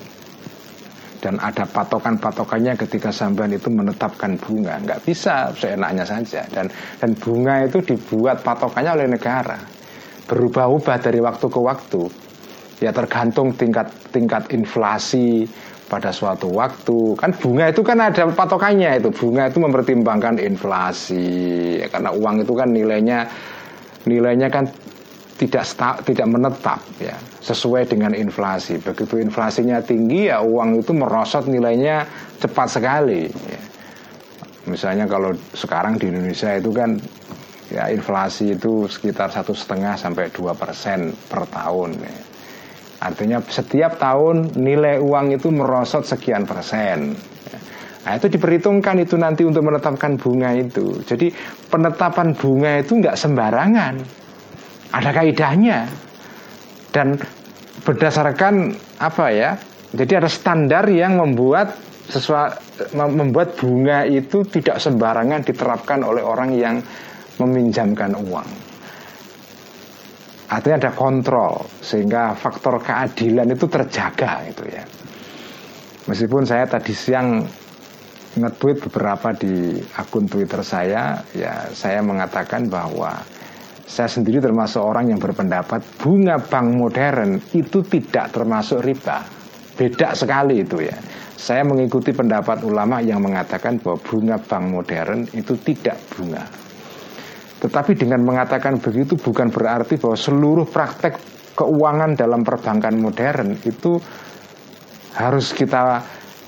dan ada patokan-patokannya ketika sampean itu menetapkan bunga. Nggak bisa seenaknya saja. Dan dan bunga itu dibuat patokannya oleh negara. Berubah-ubah dari waktu ke waktu. Ya tergantung tingkat tingkat inflasi pada suatu waktu. Kan bunga itu kan ada patokannya itu. Bunga itu mempertimbangkan inflasi. Ya, karena uang itu kan nilainya nilainya kan tidak tidak menetap ya. Sesuai dengan inflasi. Begitu inflasinya tinggi ya uang itu merosot nilainya cepat sekali ya. misalnya kalau sekarang di Indonesia itu kan ya inflasi itu sekitar satu setengah sampai dua persen per tahun ya Artinya setiap tahun nilai uang itu merosot sekian persen. Nah itu diperhitungkan itu nanti untuk menetapkan bunga itu. Jadi penetapan bunga itu nggak sembarangan. Ada kaidahnya. Dan berdasarkan apa ya? Jadi ada standar yang membuat sesuatu membuat bunga itu tidak sembarangan diterapkan oleh orang yang meminjamkan uang. Artinya ada kontrol sehingga faktor keadilan itu terjaga itu ya. Meskipun saya tadi siang nge-tweet beberapa di akun Twitter saya, ya saya mengatakan bahwa saya sendiri termasuk orang yang berpendapat bunga bank modern itu tidak termasuk riba. Beda sekali itu ya. Saya mengikuti pendapat ulama yang mengatakan bahwa bunga bank modern itu tidak bunga. Tetapi dengan mengatakan begitu bukan berarti bahwa seluruh praktek keuangan dalam perbankan modern itu harus kita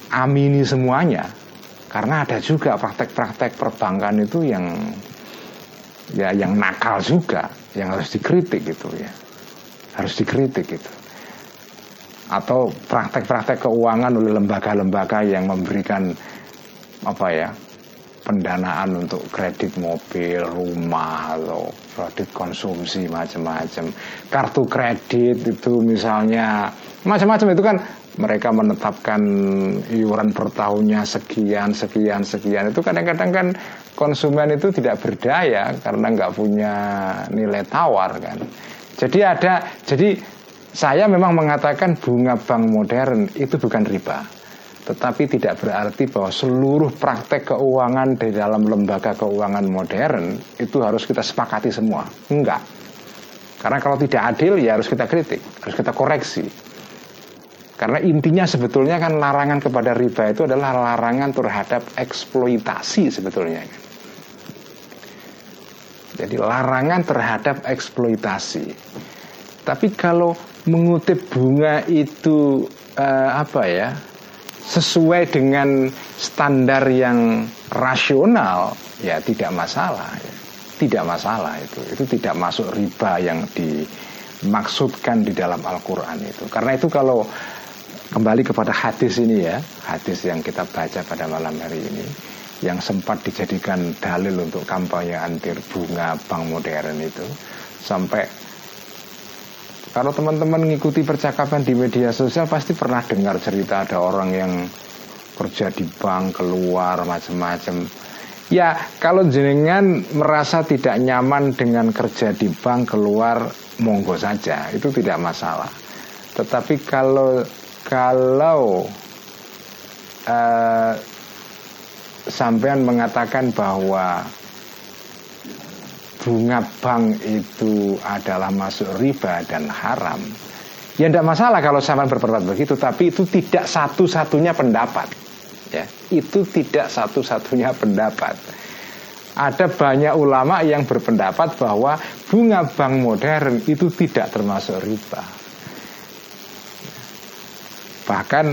amini semuanya. Karena ada juga praktek-praktek perbankan itu yang ya yang nakal juga yang harus dikritik gitu ya. Harus dikritik gitu. Atau praktek-praktek keuangan oleh lembaga-lembaga yang memberikan apa ya pendanaan untuk kredit mobil, rumah atau kredit konsumsi macam-macam. Kartu kredit itu misalnya macam-macam itu kan mereka menetapkan iuran per tahunnya sekian sekian sekian itu kadang-kadang kan konsumen itu tidak berdaya karena nggak punya nilai tawar kan. Jadi ada jadi saya memang mengatakan bunga bank modern itu bukan riba tetapi tidak berarti bahwa seluruh praktek keuangan di dalam lembaga keuangan modern itu harus kita sepakati semua. Enggak. Karena kalau tidak adil ya harus kita kritik, harus kita koreksi. Karena intinya sebetulnya kan larangan kepada riba itu adalah larangan terhadap eksploitasi sebetulnya. Jadi larangan terhadap eksploitasi. Tapi kalau mengutip bunga itu uh, apa ya? Sesuai dengan standar yang rasional ya tidak masalah ya. tidak masalah itu itu tidak masuk riba yang dimaksudkan di dalam Al-Quran itu karena itu kalau kembali kepada hadis ini ya hadis yang kita baca pada malam hari ini yang sempat dijadikan dalil untuk kampanye anti bunga bank modern itu sampai kalau teman-teman mengikuti percakapan di media sosial pasti pernah dengar cerita ada orang yang kerja di bank keluar macam-macam. Ya, kalau jenengan merasa tidak nyaman dengan kerja di bank keluar monggo saja, itu tidak masalah. Tetapi kalau kalau uh, sampean mengatakan bahwa bunga bank itu adalah masuk riba dan haram. Ya tidak masalah kalau sama berpendapat begitu Tapi itu tidak satu-satunya pendapat. Ya Itu tidak satu-satunya pendapat. Ada banyak ulama yang berpendapat bahwa Bunga bank modern itu tidak termasuk riba. Bahkan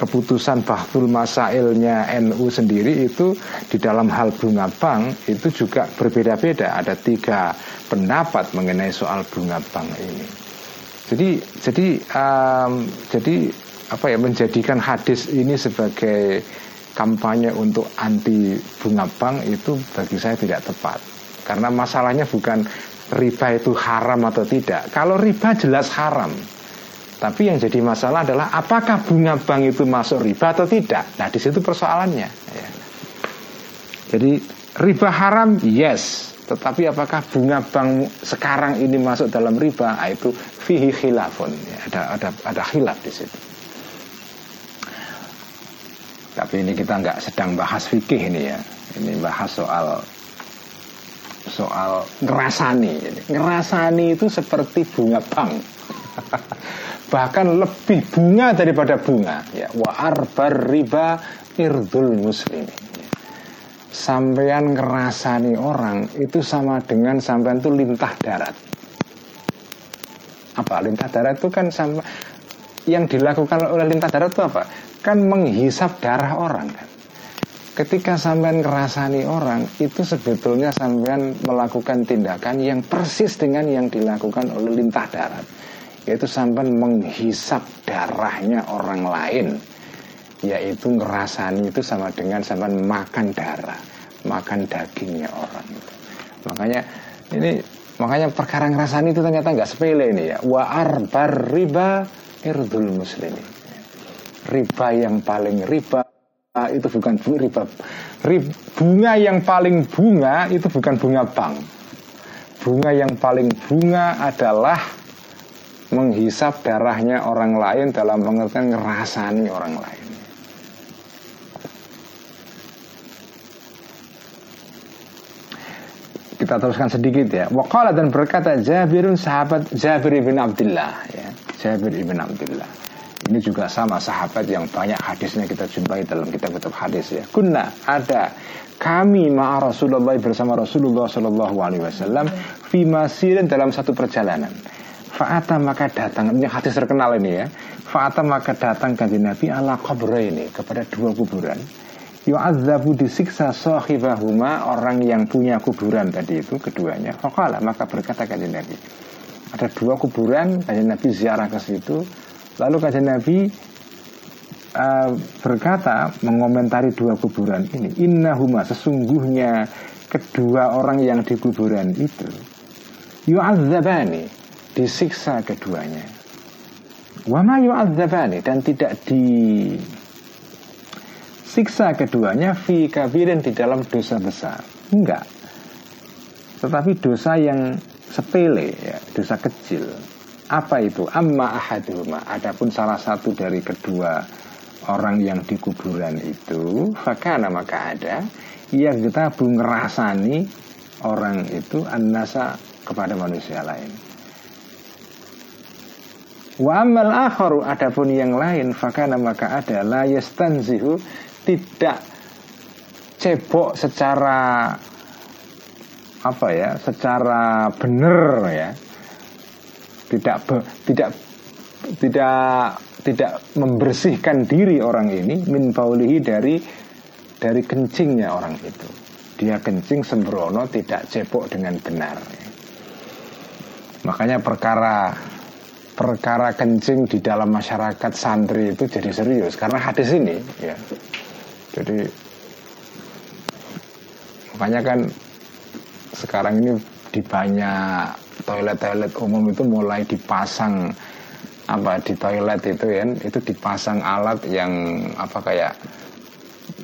keputusan Bahtul Masailnya NU sendiri itu di dalam hal bunga bank itu juga berbeda-beda. Ada tiga pendapat mengenai soal bunga bank ini. Jadi jadi um, jadi apa ya menjadikan hadis ini sebagai kampanye untuk anti bunga bank itu bagi saya tidak tepat. Karena masalahnya bukan riba itu haram atau tidak. Kalau riba jelas haram, tapi yang jadi masalah adalah apakah bunga bank itu masuk riba atau tidak. Nah di situ persoalannya. Ya. Jadi riba haram yes, tetapi apakah bunga bank sekarang ini masuk dalam riba? Nah, itu fihi khilafun. Ya, ada ada ada khilaf di situ. Tapi ini kita nggak sedang bahas fikih ini ya. Ini bahas soal soal ngerasani. Ngerasani itu seperti bunga bank. bahkan lebih bunga daripada bunga. Ya wa arbar riba irdul muslim sampean ngerasani orang itu sama dengan sampean itu lintah darat. Apa? Lintah darat itu kan sama yang dilakukan oleh lintah darat itu apa? Kan menghisap darah orang kan? Ketika sampean ngerasani orang itu sebetulnya sampean melakukan tindakan yang persis dengan yang dilakukan oleh lintah darat yaitu sampai menghisap darahnya orang lain. Yaitu ngerasani itu sama dengan sampai makan darah makan dagingnya orang. Makanya ini makanya perkara ngerasani itu ternyata nggak sepele ini ya. Wa arbar riba irdul muslimin. Riba yang paling riba itu bukan riba bunga yang paling bunga itu bukan bunga bank. Bunga yang paling bunga adalah menghisap darahnya orang lain dalam pengertian ngerasani orang lain. Kita teruskan sedikit ya. Wakala dan berkata Jabirun sahabat Jabir bin Abdullah ya. Jabir bin Abdullah. Ini juga sama sahabat yang banyak hadisnya kita jumpai dalam kitab-kitab hadis ya. Kunna ada kami ma Rasulullah bersama Rasulullah Shallallahu Alaihi Wasallam fimasirin dalam satu perjalanan Fa'ata maka datang ini hadis terkenal ini ya. Fa'ata maka datang kanji Nabi ala kubur ini kepada dua kuburan. Yu'adzabu disiksa sahibahuma orang yang punya kuburan tadi itu keduanya. Faqala maka berkata kanji Nabi. Ada dua kuburan kanji Nabi ziarah ke situ. Lalu kanji Nabi uh, berkata mengomentari dua kuburan ini innahuma sesungguhnya kedua orang yang di kuburan itu yu'adzabani disiksa keduanya. Wama yu'adzabani dan tidak disiksa keduanya fi kabirin di dalam dosa besar. Enggak. Tetapi dosa yang sepele ya dosa kecil. Apa itu? Amma ahaduhuma. Adapun salah satu dari kedua orang yang di kuburan itu fakana maka ada yang kita ngerasani orang itu anasa kepada manusia lain wa amal akharu adapun yang lain fakana maka ada la yastanzihu tidak cebok secara apa ya secara benar ya tidak be, tidak tidak tidak membersihkan diri orang ini min baulihi dari dari kencingnya orang itu. Dia kencing sembrono tidak cepok dengan benar. Makanya perkara perkara kencing di dalam masyarakat santri itu jadi serius karena hadis ini ya. Jadi makanya kan sekarang ini di banyak toilet-toilet umum itu mulai dipasang apa di toilet itu ya itu dipasang alat yang apa kayak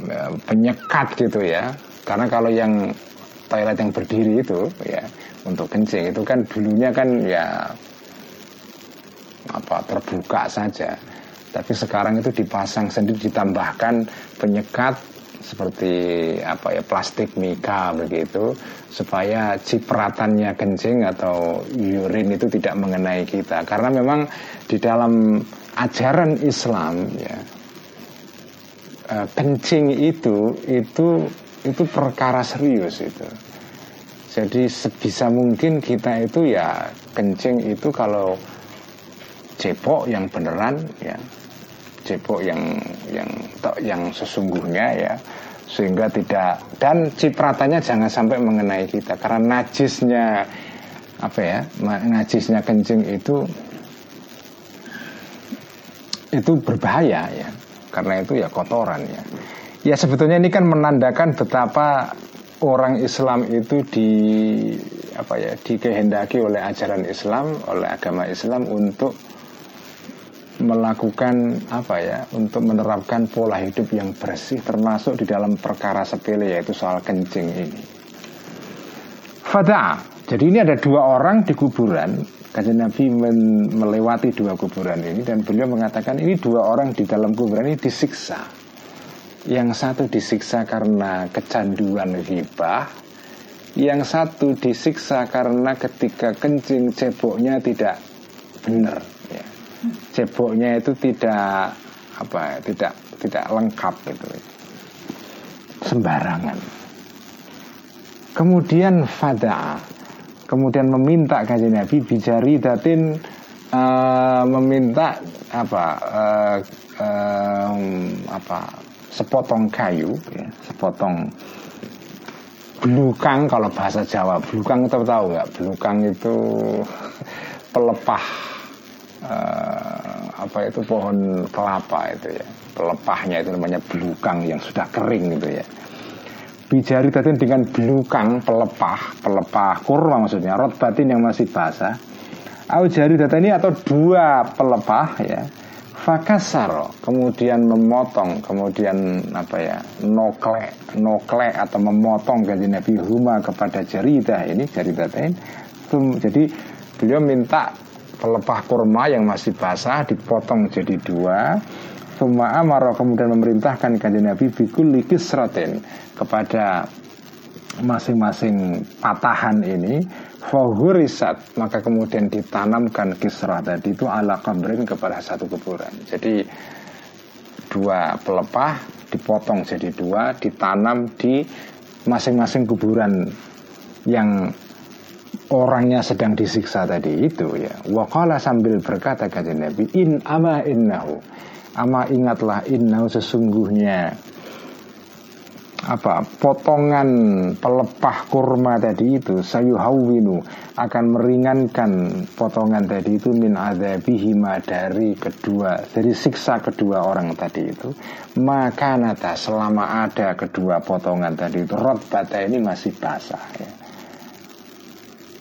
ya, penyekat gitu ya karena kalau yang toilet yang berdiri itu ya untuk kencing itu kan dulunya kan ya apa terbuka saja. Tapi sekarang itu dipasang sendiri ditambahkan penyekat seperti apa ya plastik mika begitu supaya cipratannya kencing atau urin itu tidak mengenai kita. Karena memang di dalam ajaran Islam ya eh, kencing itu itu itu perkara serius itu. Jadi sebisa mungkin kita itu ya kencing itu kalau cepok yang beneran ya. Cebok yang yang yang sesungguhnya ya. Sehingga tidak dan cipratannya jangan sampai mengenai kita. Karena najisnya apa ya najisnya kencing itu itu berbahaya ya. Karena itu ya kotoran ya. Ya sebetulnya ini kan menandakan betapa orang Islam itu di apa ya dikehendaki oleh ajaran Islam oleh agama Islam untuk melakukan apa ya untuk menerapkan pola hidup yang bersih termasuk di dalam perkara sepele yaitu soal kencing ini. Fada. Jadi ini ada dua orang di kuburan. Kajian Nabi melewati dua kuburan ini dan beliau mengatakan ini dua orang di dalam kuburan ini disiksa. Yang satu disiksa karena kecanduan hibah, yang satu disiksa karena ketika kencing ceboknya tidak benar ceboknya itu tidak apa ya, tidak tidak lengkap itu sembarangan. Kemudian fada kemudian meminta kajian Nabi bijari datin uh, meminta apa uh, uh, apa sepotong kayu ya, sepotong belukang kalau bahasa Jawa belukang tahu tahu nggak? Belukang itu pelepah uh, apa itu pohon kelapa itu ya. Pelepahnya itu namanya belukang yang sudah kering itu ya. Bijari tadi dengan belukang pelepah pelepah kurma maksudnya rot batin yang masih basah. Au jari data ini atau dua pelepah ya. Fakasaro kemudian memotong kemudian apa ya nokle nokle atau memotong gaji Nabi Huma kepada jaridah ini jaridah ini jadi beliau minta pelepah kurma yang masih basah dipotong jadi dua. Suma amaro kemudian memerintahkan kanjeng Nabi bikul kisratin kepada masing-masing patahan ini. Fahurisat maka kemudian ditanamkan kisrah tadi itu ala kabrin kepada satu kuburan. Jadi dua pelepah dipotong jadi dua ditanam di masing-masing kuburan yang orangnya sedang disiksa tadi itu ya. Wakala sambil berkata kata Nabi in ama innahu. Ama ingatlah innahu sesungguhnya. Apa? Potongan pelepah kurma tadi itu sayuhawinu akan meringankan potongan tadi itu min adzabihima dari kedua dari siksa kedua orang tadi itu. Maka nata selama ada kedua potongan tadi itu rotbata ini masih basah ya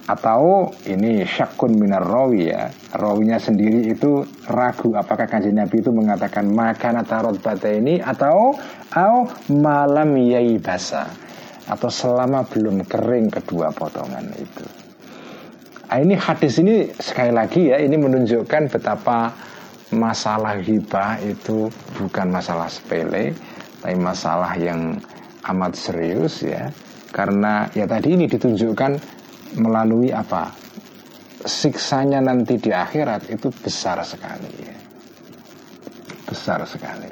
atau ini syakun minar rawi ya. Rawinya sendiri itu ragu apakah kanjeng Nabi itu mengatakan makan tarot bata ini atau au malam yai basa atau selama belum kering kedua potongan itu. Nah, ini hadis ini sekali lagi ya ini menunjukkan betapa masalah hibah itu bukan masalah sepele tapi masalah yang amat serius ya. Karena ya tadi ini ditunjukkan melalui apa? Siksanya nanti di akhirat itu besar sekali. Ya. besar sekali.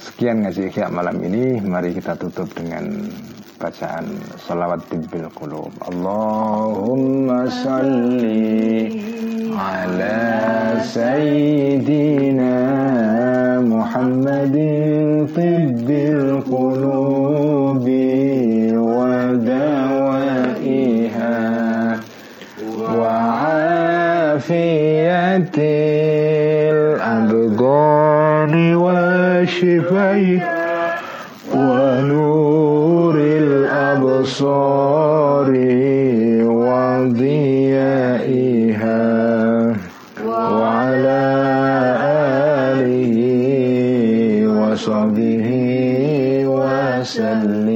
Sekian ngaji ikhya malam ini. Mari kita tutup dengan bacaan salawat bil qulub. Allahumma salli ala sayyidina Muhammadin tibbil qulubi عافية الأبدان وشفيها ونور الأبصار وضيائها. وعلى آله وصحبه وسلم.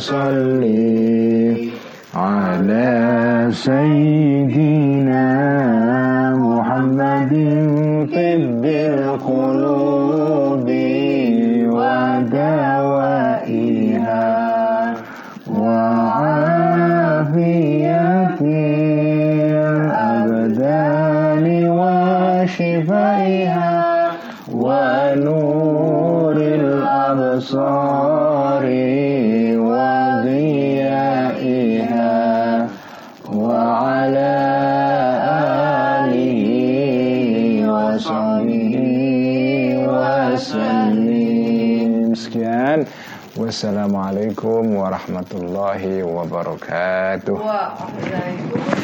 صل على سيدنا محمد طب الرحمن والسلام عليكم ورحمة الله وبركاته. وعليكم